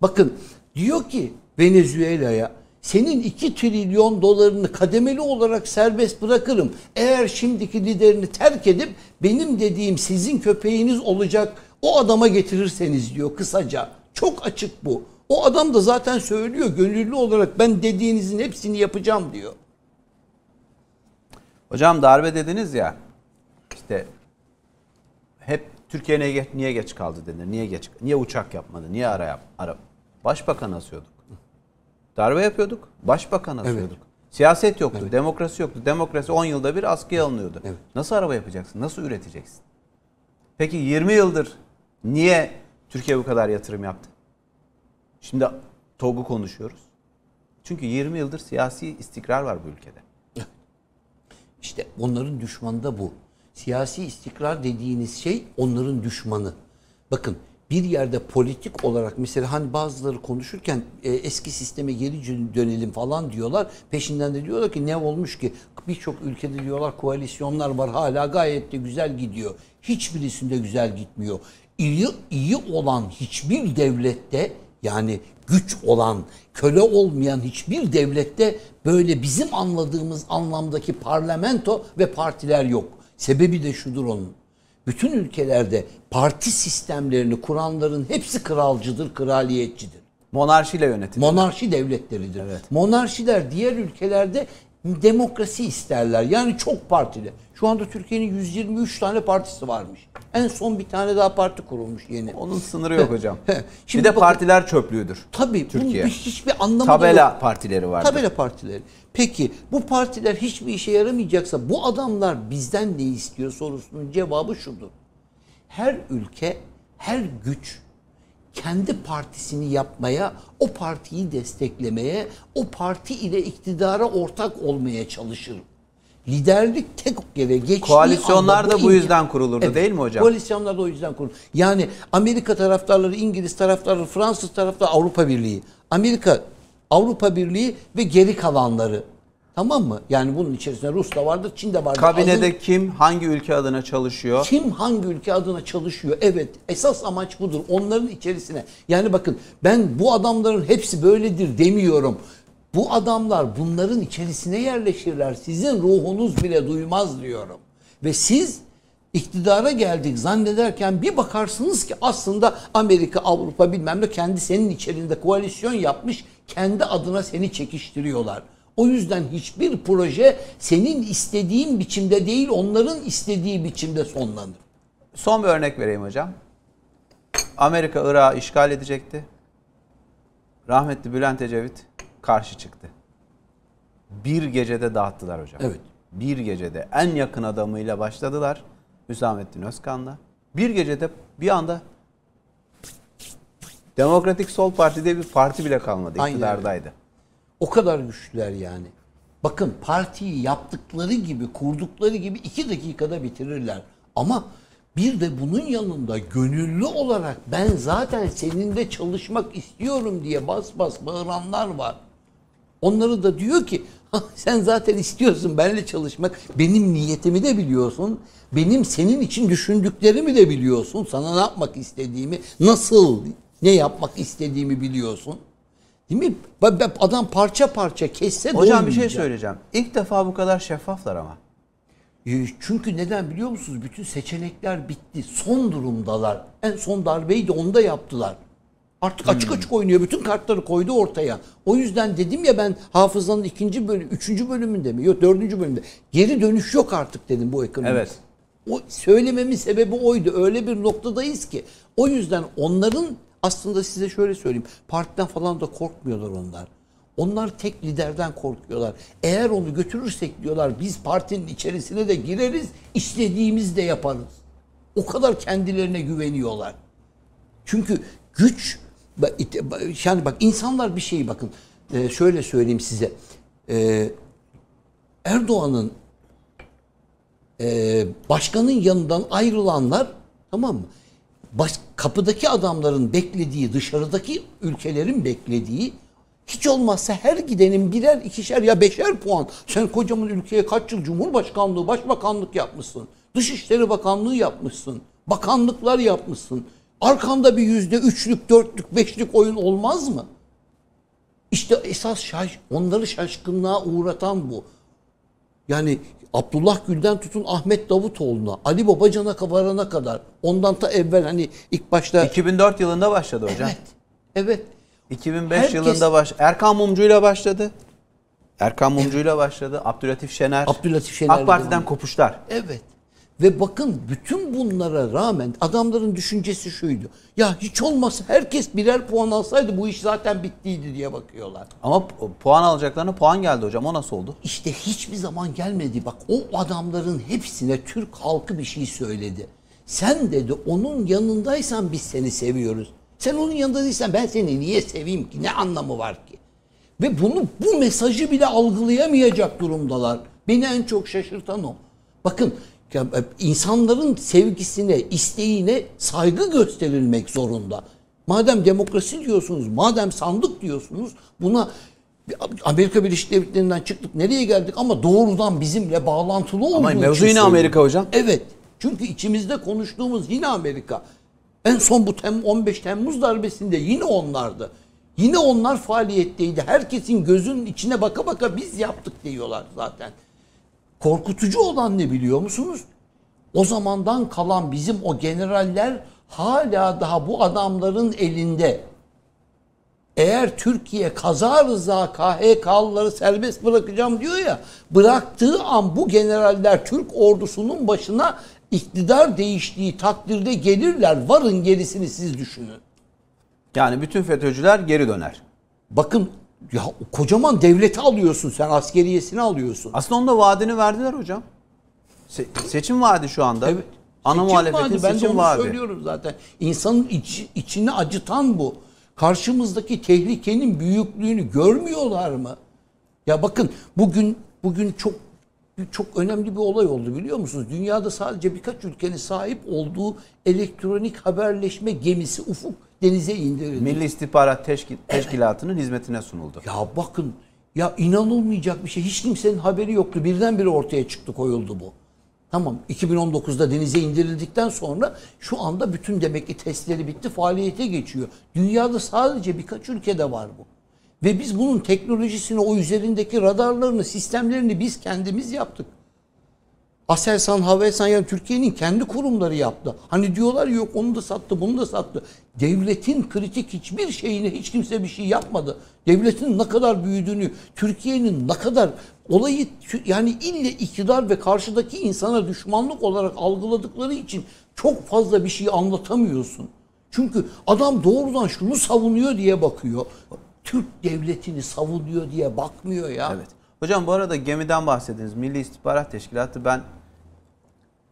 Bakın diyor ki Venezuela'ya senin 2 trilyon dolarını kademeli olarak serbest bırakırım. Eğer şimdiki liderini terk edip benim dediğim sizin köpeğiniz olacak o adama getirirseniz diyor kısaca. Çok açık bu. O adam da zaten söylüyor gönüllü olarak ben dediğinizin hepsini yapacağım diyor. Hocam darbe dediniz ya. İşte hep Türkiye niye geç, kaldı denir. Niye geç? Niye uçak yapmadı? Niye ara yap? Ara. Başbakan asıyorduk. Darbe yapıyorduk. Başbakan asıyorduk. Siyaset yoktu, demokrasi yoktu. Demokrasi 10 yılda bir askıya alınıyordu. Evet. Nasıl araba yapacaksın? Nasıl üreteceksin? Peki 20 yıldır niye Türkiye bu kadar yatırım yaptı? Şimdi TOG'u konuşuyoruz. Çünkü 20 yıldır siyasi istikrar var bu ülkede. İşte onların düşmanı da bu. Siyasi istikrar dediğiniz şey onların düşmanı. Bakın bir yerde politik olarak mesela hani bazıları konuşurken e, eski sisteme geri dön- dönelim falan diyorlar. Peşinden de diyorlar ki ne olmuş ki birçok ülkede diyorlar koalisyonlar var hala gayet de güzel gidiyor. Hiçbirisinde güzel gitmiyor. İyi, iyi olan hiçbir devlette yani güç olan, köle olmayan hiçbir devlette böyle bizim anladığımız anlamdaki parlamento ve partiler yok. Sebebi de şudur onun. Bütün ülkelerde parti sistemlerini kuranların hepsi kralcıdır, kraliyetçidir. Monarşiyle yönetilir. Monarşi devletleridir. Monarşiler diğer ülkelerde demokrasi isterler. Yani çok partili. Şu anda Türkiye'nin 123 tane partisi varmış. En son bir tane daha parti kurulmuş yeni. Onun sınırı yok hocam. Şimdi bir de bakın- partiler çöplüğüdür. Tabii Türkiye. bunun hiçbir anlamı Tabela yok. partileri vardır. Tabela partileri. Peki bu partiler hiçbir işe yaramayacaksa bu adamlar bizden ne istiyor sorusunun cevabı şudur. Her ülke, her güç kendi partisini yapmaya, o partiyi desteklemeye, o parti ile iktidara ortak olmaya çalışır. Liderlik tek yere geçtiği Koalisyonlar da bu imkan- yüzden kurulurdu değil mi hocam? Koalisyonlar da o yüzden kurulur. Yani Amerika taraftarları, İngiliz taraftarları, Fransız taraftarları Avrupa Birliği. Amerika, Avrupa Birliği ve geri kalanları. Tamam mı? Yani bunun içerisinde Rus da vardır, Çin de vardır. Kabinede Azın- kim hangi ülke adına çalışıyor? kim hangi ülke adına çalışıyor? Evet esas amaç budur. Onların içerisine. Yani bakın ben bu adamların hepsi böyledir demiyorum. Bu adamlar bunların içerisine yerleşirler. Sizin ruhunuz bile duymaz diyorum. Ve siz iktidara geldik zannederken bir bakarsınız ki aslında Amerika, Avrupa bilmem ne kendi senin içerisinde koalisyon yapmış. Kendi adına seni çekiştiriyorlar. O yüzden hiçbir proje senin istediğin biçimde değil, onların istediği biçimde sonlanır. Son bir örnek vereyim hocam. Amerika Irak'ı işgal edecekti. Rahmetli Bülent Ecevit karşı çıktı. Bir gecede dağıttılar hocam. Evet. Bir gecede en yakın adamıyla başladılar. Hüsamettin Özkan'la. Bir gecede bir anda Demokratik Sol Parti diye bir parti bile kalmadı. Aynen iktidardaydı. O kadar güçlüler yani. Bakın partiyi yaptıkları gibi, kurdukları gibi iki dakikada bitirirler. Ama bir de bunun yanında gönüllü olarak ben zaten seninle çalışmak istiyorum diye bas bas bağıranlar var. Onları da diyor ki "Ha, sen zaten istiyorsun benimle çalışmak. Benim niyetimi de biliyorsun. Benim senin için düşündüklerimi de biliyorsun. Sana ne yapmak istediğimi, nasıl ne yapmak istediğimi biliyorsun. Değil mi? Adam parça parça kesse Hocam bir şey söyleyeceğim. İlk defa bu kadar şeffaflar ama. E, Çünkü neden biliyor musunuz? Bütün seçenekler bitti. Son durumdalar. En son darbeyi de onda yaptılar. Artık açık açık oynuyor. Bütün kartları koydu ortaya. O yüzden dedim ya ben hafızanın ikinci bölüm, üçüncü bölümünde mi? Yok dördüncü bölümde. Geri dönüş yok artık dedim bu ekonomide. Evet. O söylememin sebebi oydu. Öyle bir noktadayız ki. O yüzden onların aslında size şöyle söyleyeyim. Partiden falan da korkmuyorlar onlar. Onlar tek liderden korkuyorlar. Eğer onu götürürsek diyorlar biz partinin içerisine de gireriz, istediğimiz de yaparız. O kadar kendilerine güveniyorlar. Çünkü güç yani bak insanlar bir şeyi bakın e, şöyle söyleyeyim size. E, Erdoğan'ın e, başkanın yanından ayrılanlar tamam mı? Baş, kapıdaki adamların beklediği, dışarıdaki ülkelerin beklediği Hiç olmazsa her gidenin birer ikişer ya beşer puan. Sen kocaman ülkeye kaç yıl Cumhurbaşkanlığı, Başbakanlık yapmışsın. Dışişleri Bakanlığı yapmışsın. Bakanlıklar yapmışsın. Arkanda bir yüzde üçlük, dörtlük, beşlik oyun olmaz mı? İşte esas şaş, onları şaşkınlığa uğratan bu. Yani Abdullah Gül'den tutun Ahmet Davutoğlu'na, Ali Babacan'a varana kadar ondan ta evvel hani ilk başta 2004 yılında başladı hocam. evet evet 2005 Herkes- yılında baş Erkan Mumcu'yla başladı. Erkan Mumcu'yla başladı. Abdülatif Şener. Abdülatif Şener'le AK Parti'den kopuşlar. Evet. Ve bakın bütün bunlara rağmen adamların düşüncesi şuydu. Ya hiç olmazsa herkes birer puan alsaydı bu iş zaten bittiydi diye bakıyorlar. Ama pu- puan alacaklarına puan geldi hocam. O nasıl oldu? İşte hiçbir zaman gelmedi. Bak o adamların hepsine Türk halkı bir şey söyledi. Sen dedi onun yanındaysan biz seni seviyoruz. Sen onun yanında değilsen ben seni niye seveyim ki? Ne anlamı var ki? Ve bunu bu mesajı bile algılayamayacak durumdalar. Beni en çok şaşırtan o. Bakın ya, e, insanların sevgisine, isteğine saygı gösterilmek zorunda. Madem demokrasi diyorsunuz, madem sandık diyorsunuz buna Amerika Birleşik Devletleri'nden çıktık nereye geldik ama doğrudan bizimle bağlantılı olduğu Ama mevzu yine. Amerika hocam. Evet. Çünkü içimizde konuştuğumuz yine Amerika. En son bu tem 15 Temmuz darbesinde yine onlardı. Yine onlar faaliyetteydi. Herkesin gözünün içine baka baka biz yaptık diyorlar zaten. Korkutucu olan ne biliyor musunuz? O zamandan kalan bizim o generaller hala daha bu adamların elinde. Eğer Türkiye kaza rıza KHK'lıları serbest bırakacağım diyor ya, bıraktığı an bu generaller Türk ordusunun başına iktidar değiştiği takdirde gelirler. Varın gerisini siz düşünün. Yani bütün FETÖ'cüler geri döner. Bakın ya kocaman devleti alıyorsun sen askeriyesini alıyorsun. Aslında onda vaadini verdiler hocam. Se- seçim vaadi şu anda. Evet. Ana Seçim muhalefetin vaadi, ben de seçim onu vaadi. söylüyorum zaten. İnsanın iç, içini acıtan bu. Karşımızdaki tehlikenin büyüklüğünü görmüyorlar mı? Ya bakın bugün bugün çok çok önemli bir olay oldu biliyor musunuz? Dünyada sadece birkaç ülkenin sahip olduğu elektronik haberleşme gemisi Ufuk denize indirildi. Milli İstihbarat Teşki- Teşkilatı'nın hizmetine sunuldu. Ya bakın ya inanılmayacak bir şey. Hiç kimsenin haberi yoktu. Birdenbire ortaya çıktı koyuldu bu. Tamam 2019'da denize indirildikten sonra şu anda bütün demek ki testleri bitti faaliyete geçiyor. Dünyada sadece birkaç ülkede var bu. Ve biz bunun teknolojisini o üzerindeki radarlarını sistemlerini biz kendimiz yaptık. Aselsan, Havelsan yani Türkiye'nin kendi kurumları yaptı. Hani diyorlar yok onu da sattı, bunu da sattı. Devletin kritik hiçbir şeyine hiç kimse bir şey yapmadı. Devletin ne kadar büyüdüğünü, Türkiye'nin ne kadar olayı yani ille iktidar ve karşıdaki insana düşmanlık olarak algıladıkları için çok fazla bir şey anlatamıyorsun. Çünkü adam doğrudan şunu savunuyor diye bakıyor. Türk devletini savunuyor diye bakmıyor ya. Evet. Hocam bu arada gemiden bahsediniz. Milli İstihbarat Teşkilatı ben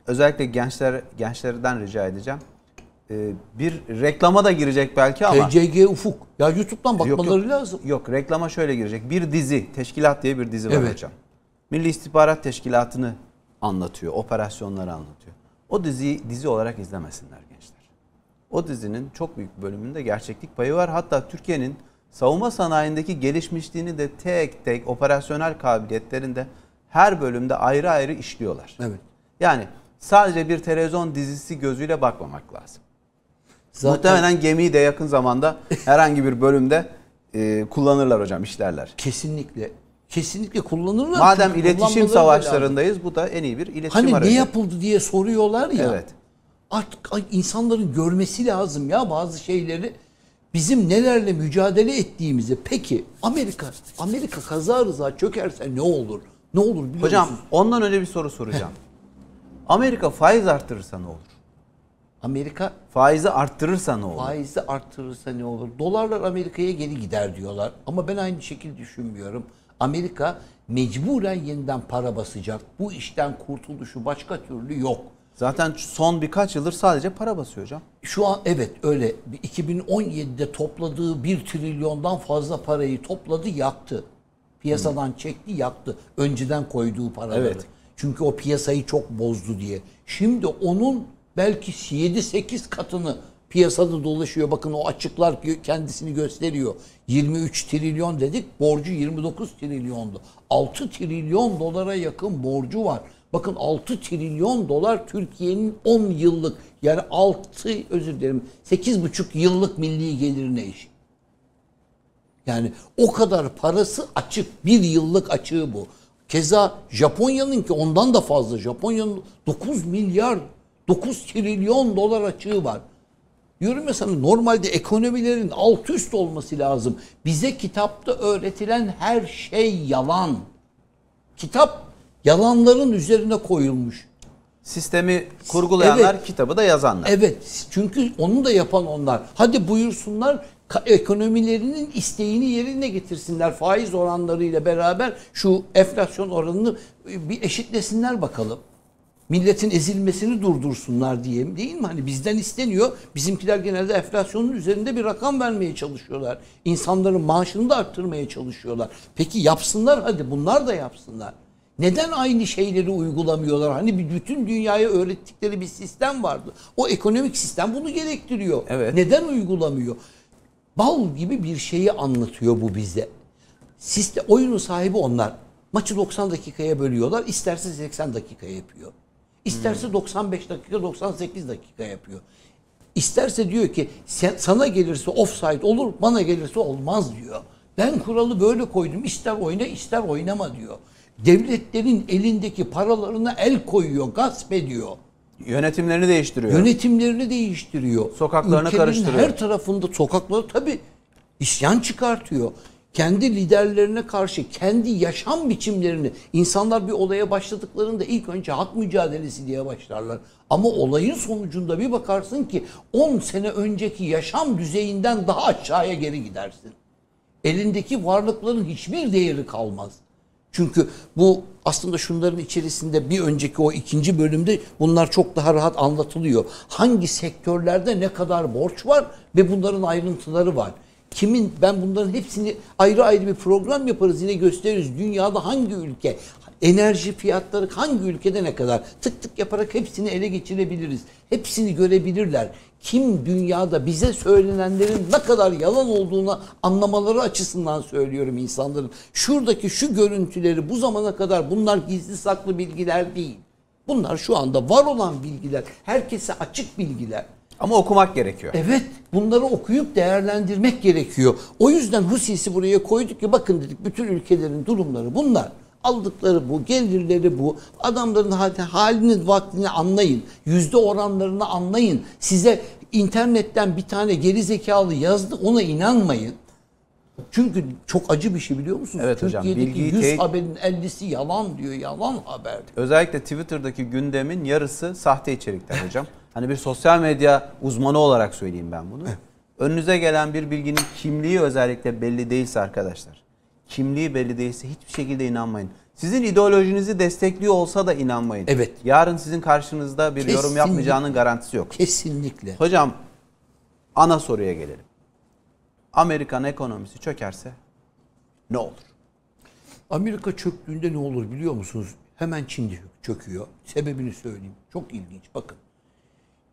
özellikle gençler gençlerden rica edeceğim. Ee, bir reklama da girecek belki ama TCG Ufuk. Ya YouTube'dan Yok, bakmaları yok. lazım. Yok reklama şöyle girecek. Bir dizi, teşkilat diye bir dizi var Evet. hocam. Milli İstihbarat Teşkilatı'nı anlatıyor, operasyonları anlatıyor. O diziyi dizi olarak izlemesinler gençler. O dizinin çok büyük bölümünde gerçeklik payı var. Hatta Türkiye'nin savunma sanayindeki gelişmişliğini de tek tek operasyonel kabiliyetlerinde her bölümde ayrı ayrı işliyorlar. Evet. Yani sadece bir televizyon dizisi gözüyle bakmamak lazım. Zaten Muhtemelen gemiyi de yakın zamanda <laughs> herhangi bir bölümde e, kullanırlar hocam, işlerler. kesinlikle kesinlikle kullanırlar. Madem iletişim savaşlarındayız bu da en iyi bir iletişim Hani aracı. ne yapıldı diye soruyorlar ya. Evet. Artık insanların görmesi lazım ya bazı şeyleri. Bizim nelerle mücadele ettiğimizi. Peki Amerika Amerika kaza rıza çökerse ne olur? Ne olur biliyor Hocam musunuz? ondan önce bir soru soracağım. Amerika faiz arttırırsa ne olur? Amerika Faizi arttırırsa ne olur? faizi arttırırsa ne olur? Dolarlar Amerika'ya geri gider diyorlar. Ama ben aynı şekilde düşünmüyorum. Amerika mecburen yeniden para basacak. Bu işten kurtuluşu başka türlü yok. Zaten son birkaç yıldır sadece para basıyor hocam. Şu an evet öyle. 2017'de topladığı 1 trilyondan fazla parayı topladı yaktı. Piyasadan çekti yaktı. Önceden koyduğu paraları. Evet. Çünkü o piyasayı çok bozdu diye. Şimdi onun belki 7-8 katını piyasada dolaşıyor. Bakın o açıklar kendisini gösteriyor. 23 trilyon dedik. Borcu 29 trilyondu. 6 trilyon dolara yakın borcu var. Bakın 6 trilyon dolar Türkiye'nin 10 yıllık yani 6 özür dilerim 8,5 yıllık milli gelirine eşit. Yani o kadar parası açık. Bir yıllık açığı bu. Keza Japonya'nınki ondan da fazla. Japonya'nın 9 milyar, 9 trilyon dolar açığı var. Diyorum ya sana normalde ekonomilerin alt üst olması lazım. Bize kitapta öğretilen her şey yalan. Kitap yalanların üzerine koyulmuş. Sistemi kurgulayanlar, Evet. kitabı da yazanlar. Evet çünkü onu da yapan onlar. Hadi buyursunlar ekonomilerinin isteğini yerine getirsinler. Faiz oranlarıyla beraber şu enflasyon oranını e, bir eşitlesinler bakalım. Milletin ezilmesini durdursunlar diyeyim değil mi? Hani bizden isteniyor. Bizimkiler genelde enflasyonun üzerinde bir rakam vermeye çalışıyorlar. İnsanların maaşını da arttırmaya çalışıyorlar. Peki yapsınlar hadi bunlar da yapsınlar. Neden aynı şeyleri uygulamıyorlar? Hani bir bütün dünyaya öğrettikleri bir sistem vardı. O ekonomik sistem bunu gerektiriyor. Evet. Neden uygulamıyor? Bal gibi bir şeyi anlatıyor bu bize. Sistem, oyunun sahibi onlar. Maçı 90 dakikaya bölüyorlar. İsterse 80 dakika yapıyor. İsterse 95 dakika 98 dakika yapıyor. İsterse diyor ki sen, sana gelirse offside olur, bana gelirse olmaz diyor. Ben kuralı böyle koydum. İster oyna ister oynama diyor. Devletlerin elindeki paralarına el koyuyor, gasp ediyor. Yönetimlerini değiştiriyor. Yönetimlerini değiştiriyor. Sokaklarını Ülkenin karıştırıyor. Her tarafında sokakları tabii isyan çıkartıyor. Kendi liderlerine karşı kendi yaşam biçimlerini insanlar bir olaya başladıklarında ilk önce hak mücadelesi diye başlarlar. Ama olayın sonucunda bir bakarsın ki 10 sene önceki yaşam düzeyinden daha aşağıya geri gidersin. Elindeki varlıkların hiçbir değeri kalmaz. Çünkü bu aslında şunların içerisinde bir önceki o ikinci bölümde bunlar çok daha rahat anlatılıyor. Hangi sektörlerde ne kadar borç var ve bunların ayrıntıları var. Kimin ben bunların hepsini ayrı ayrı bir program yaparız yine gösteririz. Dünyada hangi ülke enerji fiyatları hangi ülkede ne kadar tık tık yaparak hepsini ele geçirebiliriz. Hepsini görebilirler. Kim dünyada bize söylenenlerin ne kadar yalan olduğunu anlamaları açısından söylüyorum insanların. Şuradaki şu görüntüleri bu zamana kadar bunlar gizli saklı bilgiler değil. Bunlar şu anda var olan bilgiler. Herkese açık bilgiler. Ama okumak gerekiyor. Evet bunları okuyup değerlendirmek gerekiyor. O yüzden Husis'i buraya koyduk ki bakın dedik bütün ülkelerin durumları bunlar. Aldıkları bu, gelirleri bu. Adamların hal- halini, vaktini anlayın. Yüzde oranlarını anlayın. Size internetten bir tane geri zekalı yazdı ona inanmayın. Çünkü çok acı bir şey biliyor musunuz? Evet hocam, Türkiye'deki bilgiyi 100 teyit- haberin 50'si yalan diyor. Yalan haber. Özellikle Twitter'daki gündemin yarısı sahte içerikler hocam. Hani bir sosyal medya uzmanı olarak söyleyeyim ben bunu. Önünüze gelen bir bilginin kimliği özellikle belli değilse arkadaşlar. Kimliği belli değilse hiçbir şekilde inanmayın. Sizin ideolojinizi destekliyor olsa da inanmayın. Evet. Yarın sizin karşınızda bir yorum Kesinlikle. yapmayacağının garantisi yok. Kesinlikle. Hocam ana soruya gelelim. Amerikan ekonomisi çökerse ne olur? Amerika çöktüğünde ne olur biliyor musunuz? Hemen Çin çöküyor. Sebebini söyleyeyim. Çok ilginç. Bakın.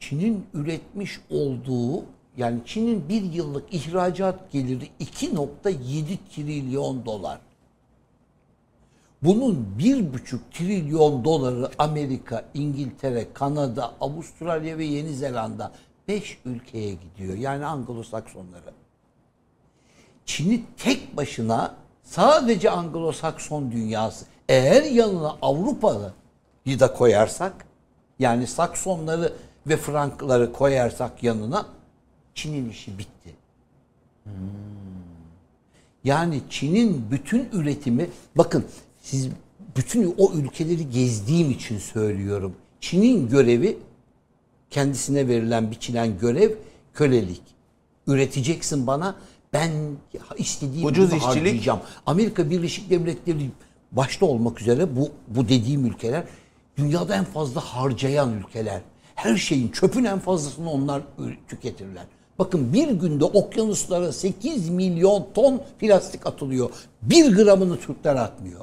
Çin'in üretmiş olduğu yani Çin'in bir yıllık ihracat geliri 2.7 trilyon dolar. Bunun 1,5 trilyon doları Amerika, İngiltere, Kanada, Avustralya ve Yeni Zelanda 5 ülkeye gidiyor. Yani Anglo-Saksonlara. Çin'i tek başına sadece Anglo-Sakson dünyası eğer yanına Avrupa'yı da koyarsak yani Saksonları ve Frankları koyarsak yanına Çin'in işi bitti. Yani Çin'in bütün üretimi bakın siz bütün o ülkeleri gezdiğim için söylüyorum. Çin'in görevi kendisine verilen biçilen görev kölelik. Üreteceksin bana ben istediğim Ucuz gibi işçilik. harcayacağım. Amerika Birleşik Devletleri başta olmak üzere bu bu dediğim ülkeler dünyada en fazla harcayan ülkeler. Her şeyin çöpün en fazlasını onlar tüketirler. Bakın bir günde okyanuslara 8 milyon ton plastik atılıyor. Bir gramını Türkler atmıyor.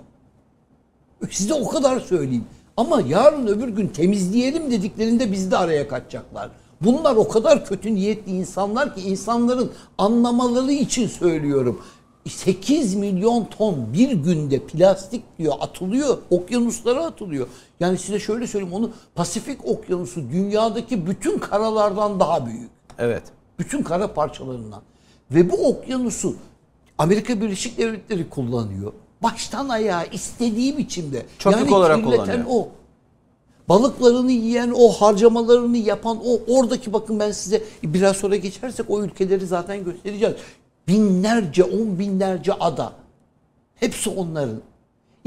Size o kadar söyleyeyim. Ama yarın öbür gün temizleyelim dediklerinde bizi de araya kaçacaklar. Bunlar o kadar kötü niyetli insanlar ki insanların anlamaları için söylüyorum. 8 milyon ton bir günde plastik diyor atılıyor, okyanuslara atılıyor. Yani size şöyle söyleyeyim onu Pasifik Okyanusu dünyadaki bütün karalardan daha büyük. Evet. Bütün kara parçalarından. Ve bu okyanusu Amerika Birleşik Devletleri kullanıyor. Baştan ayağa istediği biçimde. Çöplük olarak kirleten kullanıyor. o. Balıklarını yiyen o, harcamalarını yapan o. Oradaki bakın ben size biraz sonra geçersek o ülkeleri zaten göstereceğiz. Binlerce, on binlerce ada. Hepsi onların.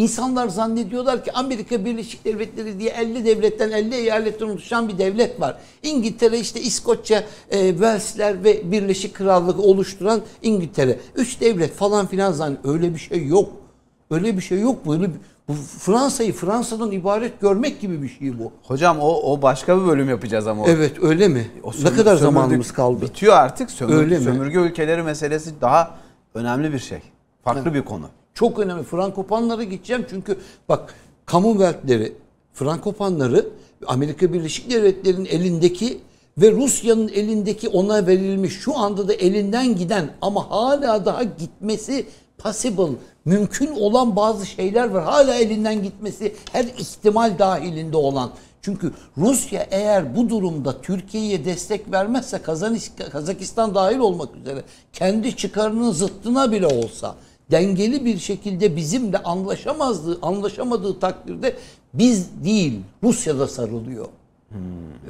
İnsanlar zannediyorlar ki Amerika Birleşik Devletleri diye 50 devletten 50 eyaletten oluşan bir devlet var. İngiltere işte İskoçya, e, Walesler ve Birleşik Krallık oluşturan İngiltere. Üç devlet falan filan zannediyor. Öyle bir şey yok. Öyle bir şey yok. Böyle bir- bu Fransa'yı Fransa'dan ibaret görmek gibi bir şey bu. Hocam o o başka bir bölüm yapacağız ama. o. Evet öyle mi? O ne sömür- kadar sömürdük- zamanımız kaldı? Bitiyor artık. Sömür, Öyle mi? Sömürge ülkeleri meselesi daha önemli bir şey. Farklı bir konu. Çok önemli. Frankopanlara gideceğim çünkü bak Commonwealth'leri, Frankopanları Amerika Birleşik Devletleri'nin elindeki ve Rusya'nın elindeki ona verilmiş şu anda da elinden giden ama hala daha gitmesi possible, mümkün olan bazı şeyler var. Hala elinden gitmesi her ihtimal dahilinde olan. Çünkü Rusya eğer bu durumda Türkiye'ye destek vermezse Kazakistan dahil olmak üzere kendi çıkarının zıttına bile olsa dengeli bir şekilde bizimle anlaşamazdığı, anlaşamadığı takdirde biz değil Rusya'da sarılıyor.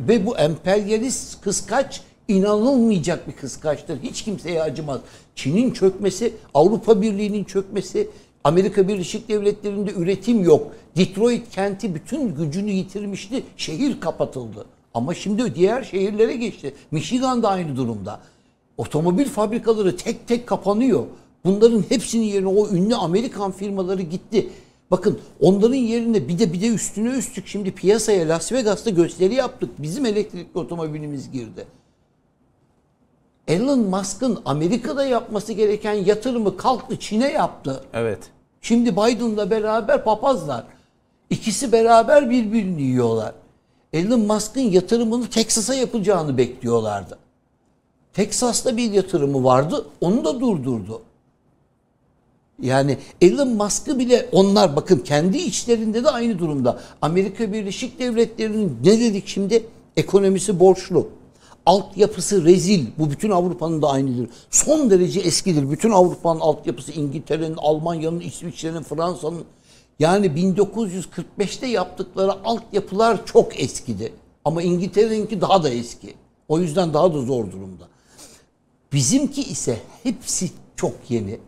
Ve bu emperyalist kıskaç inanılmayacak bir kıskaçtır. Hiç kimseye acımaz. Çin'in çökmesi, Avrupa Birliği'nin çökmesi, Amerika Birleşik Devletleri'nde üretim yok. Detroit kenti bütün gücünü yitirmişti. Şehir kapatıldı. Ama şimdi diğer şehirlere geçti. Michigan da aynı durumda. Otomobil fabrikaları tek tek kapanıyor. Bunların hepsinin yerine o ünlü Amerikan firmaları gitti. Bakın onların yerine bir de bir de üstüne üstlük şimdi piyasaya Las Vegas'ta gösteri yaptık. Bizim elektrikli otomobilimiz girdi. Elon Musk'ın Amerika'da yapması gereken yatırımı kalktı Çin'e yaptı. Evet. Şimdi Biden'la beraber papazlar. İkisi beraber birbirini yiyorlar. Elon Musk'ın yatırımını Texas'a yapacağını bekliyorlardı. Texas'ta bir yatırımı vardı, onu da durdurdu. Yani Elon Musk'ı bile onlar bakın kendi içlerinde de aynı durumda. Amerika Birleşik Devletleri'nin ne dedik şimdi? Ekonomisi borçlu. Altyapısı rezil. Bu bütün Avrupa'nın da aynıdır. Son derece eskidir. Bütün Avrupa'nın altyapısı İngiltere'nin, Almanya'nın, İsviçre'nin, Fransa'nın. Yani 1945'te yaptıkları altyapılar çok eskidi. Ama İngiltere'ninki daha da eski. O yüzden daha da zor durumda. Bizimki ise hepsi çok yeni.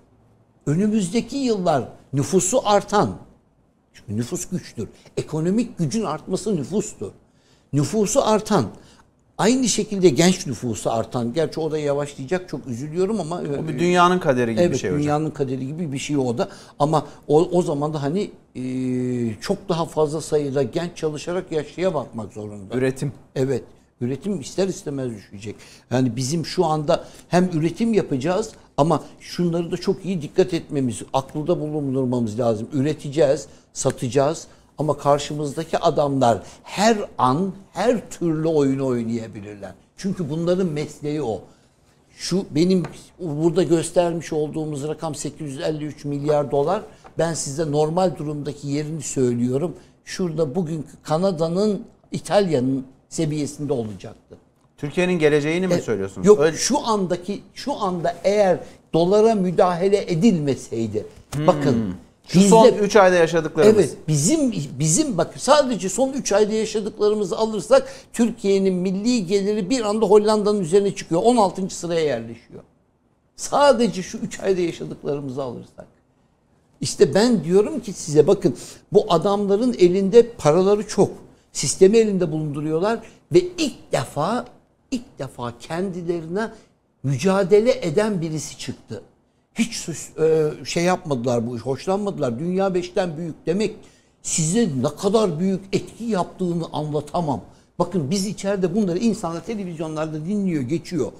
Önümüzdeki yıllar nüfusu artan, çünkü nüfus güçtür. Ekonomik gücün artması nüfustur. Nüfusu artan, aynı şekilde genç nüfusu artan, gerçi o da yavaşlayacak çok üzülüyorum ama... O bir dünyanın kaderi gibi evet, bir şey hocam. dünyanın kaderi gibi bir şey o da. Ama o, o zaman da hani e, çok daha fazla sayıda genç çalışarak yaşlıya bakmak zorunda. Üretim. Evet. Üretim ister istemez düşecek. Yani bizim şu anda hem üretim yapacağız ama şunları da çok iyi dikkat etmemiz, akılda bulundurmamız lazım. Üreteceğiz, satacağız ama karşımızdaki adamlar her an her türlü oyunu oynayabilirler. Çünkü bunların mesleği o. Şu benim burada göstermiş olduğumuz rakam 853 milyar dolar. Ben size normal durumdaki yerini söylüyorum. Şurada bugünkü Kanada'nın, İtalya'nın seviyesinde olacaktı. Türkiye'nin geleceğini mi E, söylüyorsunuz? Yok Öyle- şu andaki şu anda eğer dolara müdahale edilmeseydi bakın Hmm. Şu bizde- son 3 ayda yaşadıklarımız. Evet bizim bizim bak sadece son 3 ayda yaşadıklarımızı alırsak Türkiye'nin milli geliri bir anda Hollanda'nın üzerine çıkıyor. 16. sıraya yerleşiyor. Sadece şu 3 ayda yaşadıklarımızı alırsak. İşte ben diyorum ki size bakın bu adamların elinde paraları çok. Sistemi elinde bulunduruyorlar ve ilk defa ilk defa kendilerine mücadele eden birisi çıktı. Hiç sus- e, şey yapmadılar bu iş, hoşlanmadılar. Dünya beşten büyük demek size ne kadar büyük etki yaptığını anlatamam. Bakın biz içeride bunları insanlar televizyonlarda dinliyor, geçiyor.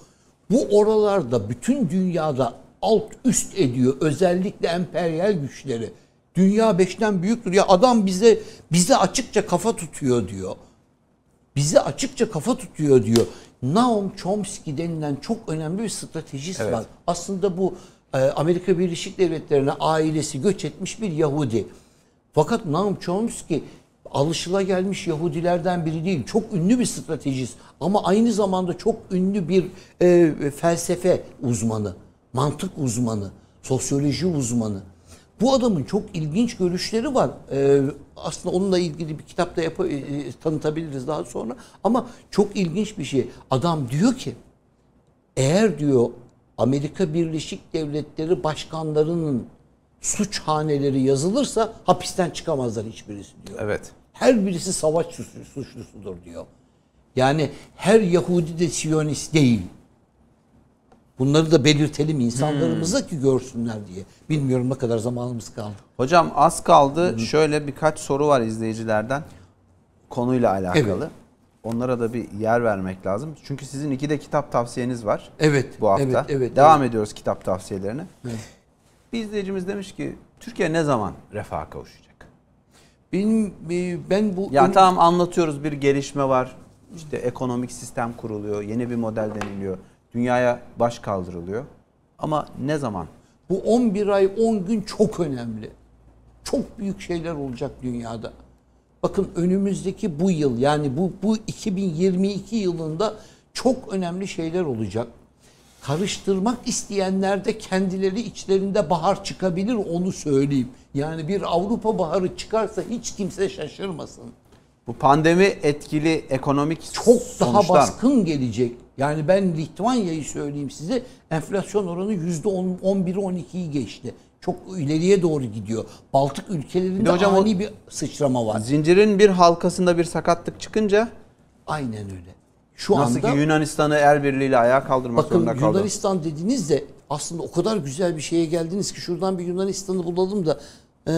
Bu oralarda bütün dünyada alt üst ediyor. Özellikle emperyal güçleri. Dünya beşten büyüktür. Ya adam bize bize açıkça kafa tutuyor diyor. Bize açıkça kafa tutuyor diyor. Noam Chomsky denilen çok önemli bir stratejist Evet. var. Aslında bu e, Amerika Birleşik Devletleri'ne ailesi göç etmiş bir Yahudi. Fakat Noam Chomsky alışılagelmiş Yahudilerden biri değil. Çok ünlü bir stratejist ama aynı zamanda çok ünlü bir e, felsefe uzmanı, mantık uzmanı, sosyoloji uzmanı. Bu adamın çok ilginç görüşleri var. Ee, aslında onunla ilgili bir kitap da yap- e, tanıtabiliriz daha sonra. Ama çok ilginç bir şey. Adam diyor ki eğer diyor Amerika Birleşik Devletleri başkanlarının suçhaneleri yazılırsa hapisten çıkamazlar hiçbirisi diyor. Evet. Her birisi savaş suçlu- suçlusudur diyor. Yani her Yahudi de Siyonist değil. Bunları da belirtelim insanlarımıza ki görsünler diye. Bilmiyorum ne kadar zamanımız kaldı. Hocam az kaldı. Şöyle birkaç soru var izleyicilerden konuyla alakalı. Evet. Onlara da bir yer vermek lazım. Çünkü sizin iki de kitap tavsiyeniz var. Evet, Bu hafta. evet, evet, Devam evet. ediyoruz kitap tavsiyelerine. Evet. Bir izleyicimiz demiş ki Türkiye ne zaman refaha kavuşacak? Benim e, ben bu Ya tamam anlatıyoruz bir gelişme var. İşte ekonomik sistem kuruluyor, yeni bir model deniliyor. Dünyaya baş kaldırılıyor. Ama ne zaman? Bu 11 ay 10 gün çok önemli. Çok büyük şeyler olacak dünyada. Bakın önümüzdeki bu yıl yani bu bu 2022 yılında çok önemli şeyler olacak. Karıştırmak isteyenler de kendileri içlerinde bahar çıkabilir onu söyleyeyim. Yani bir Avrupa baharı çıkarsa hiç kimse şaşırmasın. Bu pandemi etkili ekonomik Çok daha sonuçlar. baskın gelecek. Yani ben Litvanya'yı söyleyeyim size enflasyon oranı yüzde 11'i 12'yi geçti. Çok ileriye doğru gidiyor. Baltık Bir ülkelerinde de hocam ani bir sıçrama var. Zincirin bir halkasında bir sakatlık çıkınca Aynen öyle. Şu nasıl anda ki Yunanistan'ı el birliğiyle ayağa kaldırmak bakın zorunda kaldı. Yunanistan dediniz de aslında o kadar güzel bir şeye geldiniz ki şuradan bir Yunanistan'ı bulalım da e,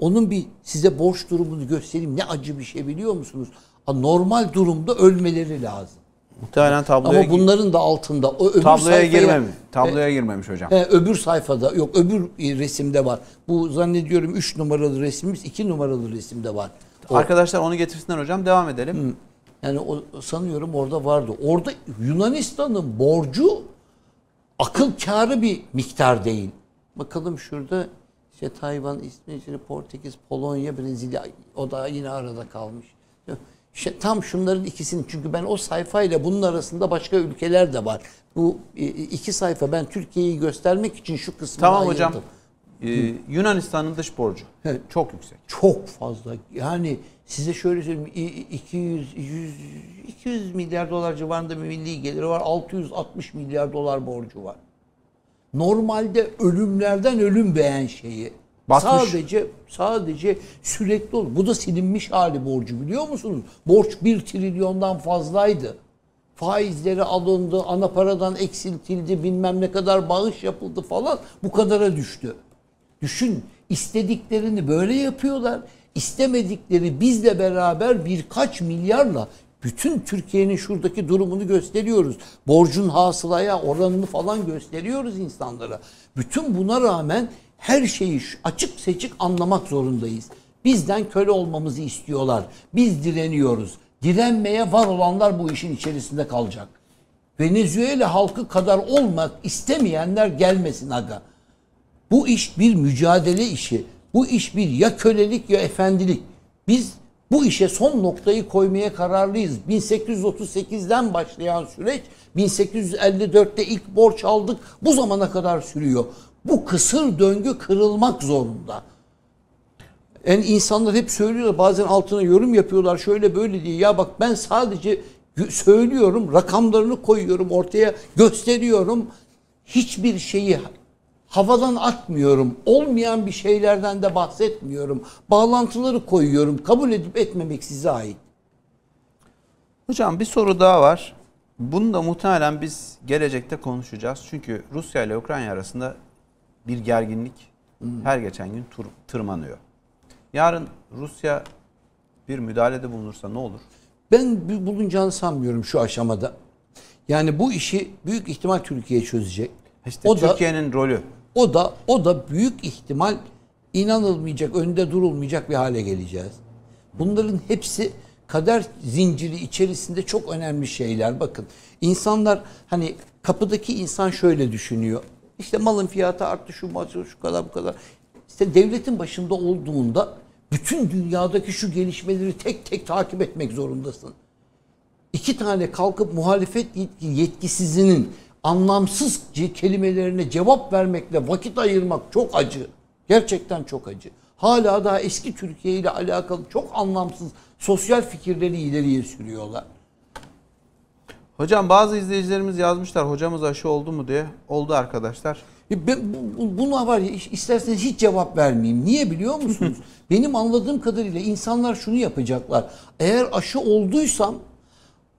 onun bir size borç durumunu göstereyim. Ne acı bir şey biliyor musunuz? Normal durumda ölmeleri lazım. Muhtemelen tabloya, Ama bunların da altında o öbür tabloya sayfaya- girmemiş. Tabloya girmemiş hocam. He, öbür sayfada yok öbür e, resimde var. Bu zannediyorum 3 numaralı resmimiz 2 numaralı resimde var. O- Arkadaşlar onu getirsinler hocam. Devam edelim. yani o sanıyorum orada vardı. Orada Yunanistan'ın borcu akıl kârı bir miktar değil. Bakalım şurada işte Tayvan, İsviçre, Portekiz, Polonya, Brezilya o da yine arada kalmış. İşte tam şunların ikisini çünkü ben o sayfayla bunun arasında başka ülkeler de var. Bu e, iki sayfa ben Türkiye'yi göstermek için şu kısmını Tamam ayırdım. hocam. Ee, Yunanistan'ın dış borcu Evet. çok yüksek. Çok fazla. Yani size şöyle söyleyeyim. i- 200 100 200 milyar dolar civarında bir milli geliri var. 660 milyar dolar borcu var. Normalde ölümlerden ölüm beğen şeyi. Batmış. Sadece sadece sürekli olur. Bu da silinmiş hali borcu biliyor musunuz? Borç 1 trilyondan fazlaydı. Faizleri alındı, ana paradan eksiltildi, bilmem ne kadar bağış yapıldı falan bu kadara düştü. Düşün istediklerini böyle yapıyorlar. İstemedikleri bizle beraber birkaç milyarla bütün Türkiye'nin şuradaki durumunu gösteriyoruz. Borcun hasılaya oranını falan gösteriyoruz insanlara. Bütün buna rağmen her şeyi açık seçik anlamak zorundayız. Bizden köle olmamızı istiyorlar. Biz direniyoruz. Direnmeye var olanlar bu işin içerisinde kalacak. Venezuela halkı kadar olmak istemeyenler gelmesin aga. Bu iş bir mücadele işi. Bu iş bir ya kölelik ya efendilik. Biz bu işe son noktayı koymaya kararlıyız. 1838'den başlayan süreç 1854'te ilk borç aldık. Bu zamana kadar sürüyor. Bu kısır döngü kırılmak zorunda. Yani insanlar hep söylüyorlar bazen altına yorum yapıyorlar şöyle böyle diye. Ya bak ben sadece söylüyorum rakamlarını koyuyorum ortaya gösteriyorum. Hiçbir şeyi havadan atmıyorum. Olmayan bir şeylerden de bahsetmiyorum. Bağlantıları koyuyorum. Kabul edip etmemek size ait. Hocam bir soru daha var. Bunu da muhtemelen biz gelecekte konuşacağız. Çünkü Rusya ile Ukrayna arasında bir gerginlik her geçen gün tırmanıyor. Yarın Rusya bir müdahalede bulunursa ne olur? Ben bulunacağını sanmıyorum şu aşamada. Yani bu işi büyük ihtimal Türkiye çözecek. İşte o Türkiye'nin rolü. O da o da büyük ihtimal inanılmayacak, önde durulmayacak bir hale geleceğiz. Bunların hepsi kader zinciri içerisinde çok önemli şeyler. Bakın insanlar hani kapıdaki insan şöyle düşünüyor. İşte malın fiyatı arttı şu maçı şu kadar bu kadar. İşte devletin başında olduğunda bütün dünyadaki şu gelişmeleri tek tek takip etmek zorundasın. İki tane kalkıp muhalefet yetkisizinin anlamsız kelimelerine cevap vermekle vakit ayırmak çok acı. Gerçekten çok acı. Hala daha eski Türkiye ile alakalı çok anlamsız sosyal fikirleri ileriye sürüyorlar. Hocam bazı izleyicilerimiz yazmışlar hocamız aşı oldu mu diye. Oldu arkadaşlar. E ben, bu- buna var ya isterseniz hiç cevap vermeyeyim. Niye biliyor musunuz? <laughs> Benim anladığım kadarıyla insanlar şunu yapacaklar. Eğer aşı olduysam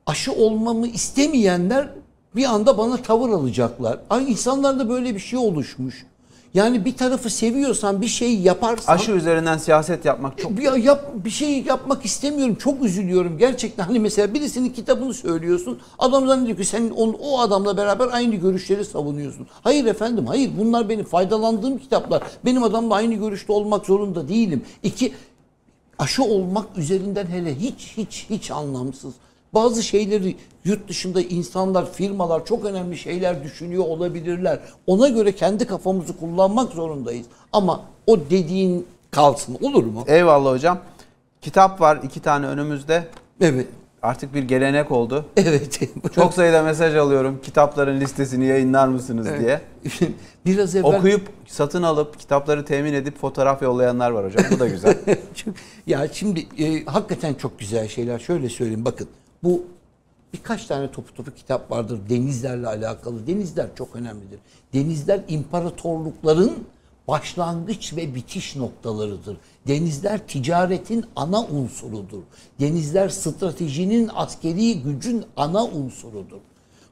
aşı olmamı istemeyenler bir anda bana tavır alacaklar. Ay insanlarda böyle bir şey oluşmuş. Yani bir tarafı seviyorsan bir şey yaparsan Aşı üzerinden siyaset yapmak çok ya yap bir şey yapmak istemiyorum. Çok üzülüyorum gerçekten. Hani mesela birisinin kitabını söylüyorsun. Adam zannediyor ki sen on, o adamla beraber aynı görüşleri savunuyorsun. Hayır efendim, hayır. Bunlar benim faydalandığım kitaplar. Benim adamla aynı görüşte olmak zorunda değilim. İki aşı olmak üzerinden hele hiç hiç hiç anlamsız. Bazı şeyleri yurt dışında insanlar, firmalar çok önemli şeyler düşünüyor olabilirler. Ona göre kendi kafamızı kullanmak zorundayız. Ama o dediğin kalsın olur mu? Eyvallah hocam. Kitap var iki tane önümüzde. Evet. Artık bir gelenek oldu. Evet. <laughs> Çok sayıda mesaj alıyorum. Kitapların listesini yayınlar mısınız diye. <laughs> Biraz evvel Okuyup satın alıp kitapları temin edip fotoğraf yollayanlar var hocam. Bu da güzel. <laughs> Ya şimdi e, hakikaten çok güzel şeyler. Şöyle söyleyeyim bakın. Bu birkaç tane topu topu kitap vardır denizlerle alakalı. Denizler çok önemlidir. Denizler imparatorlukların başlangıç ve bitiş noktalarıdır. Denizler ticaretin ana unsurudur. Denizler stratejinin askeri gücün ana unsurudur.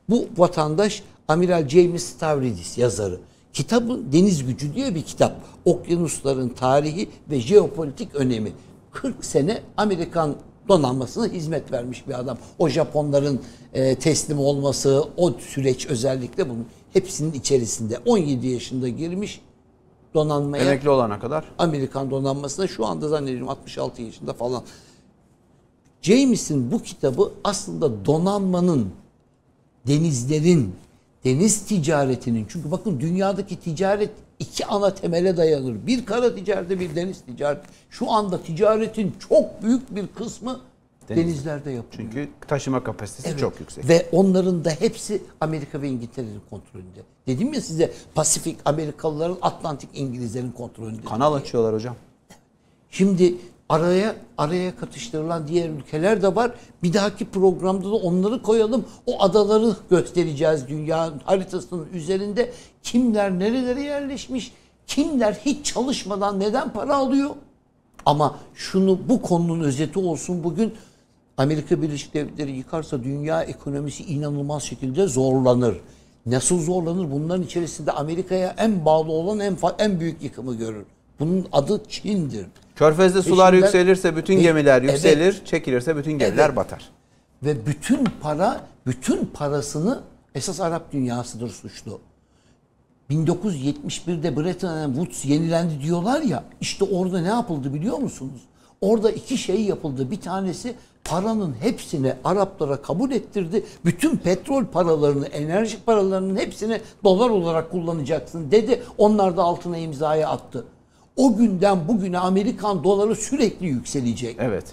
Bu vatandaş Amiral James Stavridis yazarı. Kitabı Deniz Gücü diye bir kitap. Okyanusların tarihi ve jeopolitik önemi. 40 sene Amerikan donanmasına hizmet vermiş bir adam. O Japonların e, teslim olması, o süreç özellikle bunun hepsinin içerisinde. 17 yaşında girmiş donanmaya. Emekli olana kadar. Amerikan donanmasına şu anda zannediyorum 66 yaşında falan. James'in bu kitabı aslında donanmanın, denizlerin, deniz ticaretinin çünkü bakın dünyadaki ticaret iki ana temele dayanır. Bir kara ticareti, bir deniz ticareti. Şu anda ticaretin çok büyük bir kısmı Deniz. denizlerde yapılıyor. Çünkü taşıma kapasitesi Evet. çok yüksek. Ve onların da hepsi Amerika ve İngiltere'nin kontrolünde. Dedim ya size Pasifik Amerikalıların, Atlantik İngilizlerin kontrolünde. Kanal açıyorlar hocam. Şimdi araya araya katıştırılan diğer ülkeler de var. Bir dahaki programda da onları koyalım. O adaları göstereceğiz dünya haritasının üzerinde. Kimler nerelere yerleşmiş? Kimler hiç çalışmadan neden para alıyor? Ama şunu bu konunun özeti olsun bugün Amerika Birleşik Devletleri yıkarsa dünya ekonomisi inanılmaz şekilde zorlanır. Nasıl zorlanır? Bunların içerisinde Amerika'ya en bağlı olan en en büyük yıkımı görür. Bunun adı Çin'dir. Körfez'de sular Peşinden- yükselirse bütün Ve- gemiler Evet. yükselir, çekilirse bütün gemiler Evet. batar. Ve bütün para, bütün parasını esas Arap dünyasıdır suçlu. 1971'de Bretton Woods yenilendi diyorlar ya. işte orada ne yapıldı biliyor musunuz? Orada iki şey yapıldı. Bir tanesi paranın hepsini Araplara kabul ettirdi. Bütün petrol paralarını, enerji paralarının hepsini dolar olarak kullanacaksın dedi. Onlar da altına imzayı attı. O günden bugüne Amerikan doları sürekli yükselecek. Evet.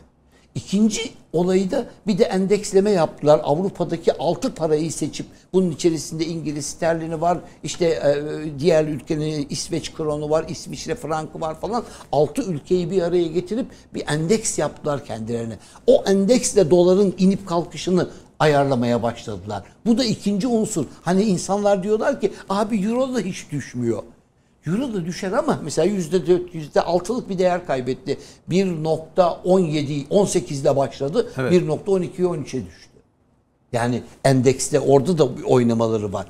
İkinci olayı da bir de endeksleme yaptılar. Avrupa'daki altı parayı seçip bunun içerisinde İngiliz sterlini var, işte e, diğer ülkenin İsveç kronu var, İsviçre frankı var falan. Altı ülkeyi bir araya getirip bir endeks yaptılar kendilerine. O endeksle doların inip kalkışını ayarlamaya başladılar. Bu da ikinci unsur. Hani insanlar diyorlar ki abi euro da hiç düşmüyor. Euro da düşer ama mesela yüzde dört, yüzde altılık bir değer kaybetti. 1.17, 18 ile başladı. Evet. 1.12'ye 13'e düştü. Yani endekste orada da oynamaları var.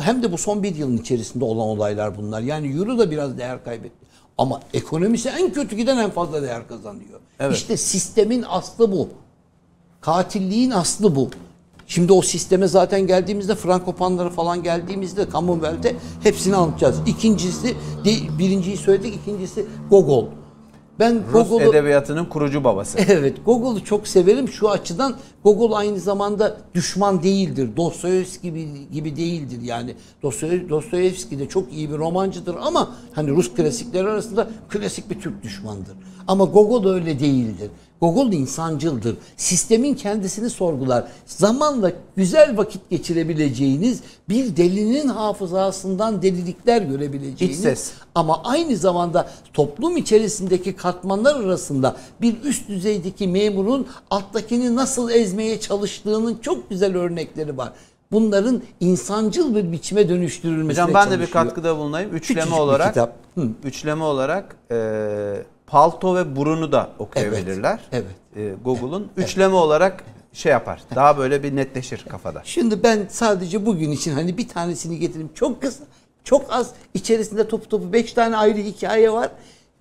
Hem de bu son bir yılın içerisinde olan olaylar bunlar. Yani euro da biraz değer kaybetti. Ama ekonomisi en kötü giden en fazla değer kazanıyor. Evet. İşte sistemin aslı bu. Katilliğin aslı bu. Şimdi o sisteme zaten geldiğimizde Frankopanlara falan geldiğimizde Commonwealth'e hepsini anlatacağız. İkincisi, birinciyi söyledik, ikincisi Gogol. Ben Rus Gogol'u edebiyatının kurucu babası. <laughs> Evet, Gogol'u çok severim şu açıdan. Gogol aynı zamanda düşman değildir. Dostoyevski gibi, gibi değildir yani. Dostoyev- Dostoyevski de çok iyi bir romancıdır ama hani Rus klasikleri arasında klasik bir Türk düşmandır. Ama Gogol öyle değildir. Gogol insancıldır. Sistemin kendisini sorgular. Zamanla güzel vakit geçirebileceğiniz bir delinin hafızasından delilikler görebileceğiniz İç ses. ama aynı zamanda toplum içerisindeki katmanlar arasında bir üst düzeydeki memurun alttakini nasıl ezmeye çalıştığının çok güzel örnekleri var. Bunların insancıl bir biçime dönüştürülmesine Hocam ben de bir çalışıyor. katkıda bulunayım. Üçleme Küçücük olarak kitap. Hı. üçleme olarak e, palto ve burunu da okuyabilirler. Evet, E, Google'un üçleme olarak şey yapar. Daha böyle bir netleşir kafada. Şimdi ben sadece bugün için hani bir tanesini getireyim. Çok kısa, çok az. İçerisinde topu topu beş tane ayrı hikaye var.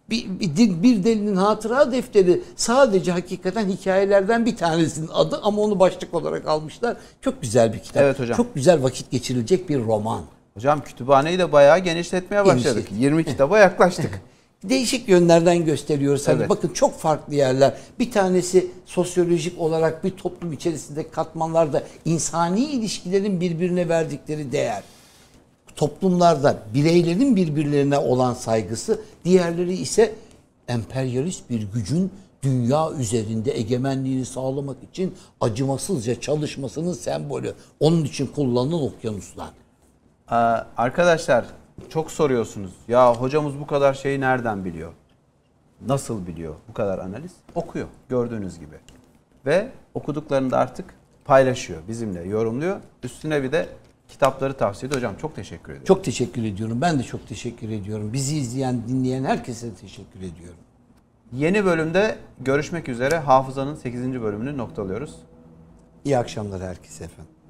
Bir, bir, bir delinin hatıra defteri sadece hakikaten hikayelerden bir tanesinin adı ama onu başlık olarak almışlar. Çok güzel bir kitap. Evet hocam. Çok güzel vakit geçirilecek bir roman. Hocam kütüphaneyi de bayağı genişletmeye başladık. Genişlettik. 20 kitaba yaklaştık. <laughs> Değişik yönlerden gösteriyoruz. Hani Evet. bakın çok farklı yerler. Bir tanesi sosyolojik olarak bir toplum içerisindeki katmanlarda insani ilişkilerin birbirine verdikleri değer. Toplumlarda bireylerin birbirlerine olan saygısı, diğerleri ise emperyalist bir gücün dünya üzerinde egemenliğini sağlamak için acımasızca çalışmasının sembolü. Onun için kullanılan okyanuslar. Arkadaşlar çok soruyorsunuz. Ya hocamız bu kadar şeyi nereden biliyor? Nasıl biliyor bu kadar analiz? Okuyor gördüğünüz gibi. Ve okuduklarını da artık paylaşıyor bizimle, yorumluyor. Üstüne bir de kitapları tavsiye ediyor. Hocam çok teşekkür ederim. Çok teşekkür ediyorum. Ben de çok teşekkür ediyorum. Bizi izleyen, dinleyen herkese teşekkür ediyorum. Yeni bölümde görüşmek üzere. Hafızanın 8. bölümünü noktalıyoruz. İyi akşamlar herkese efendim.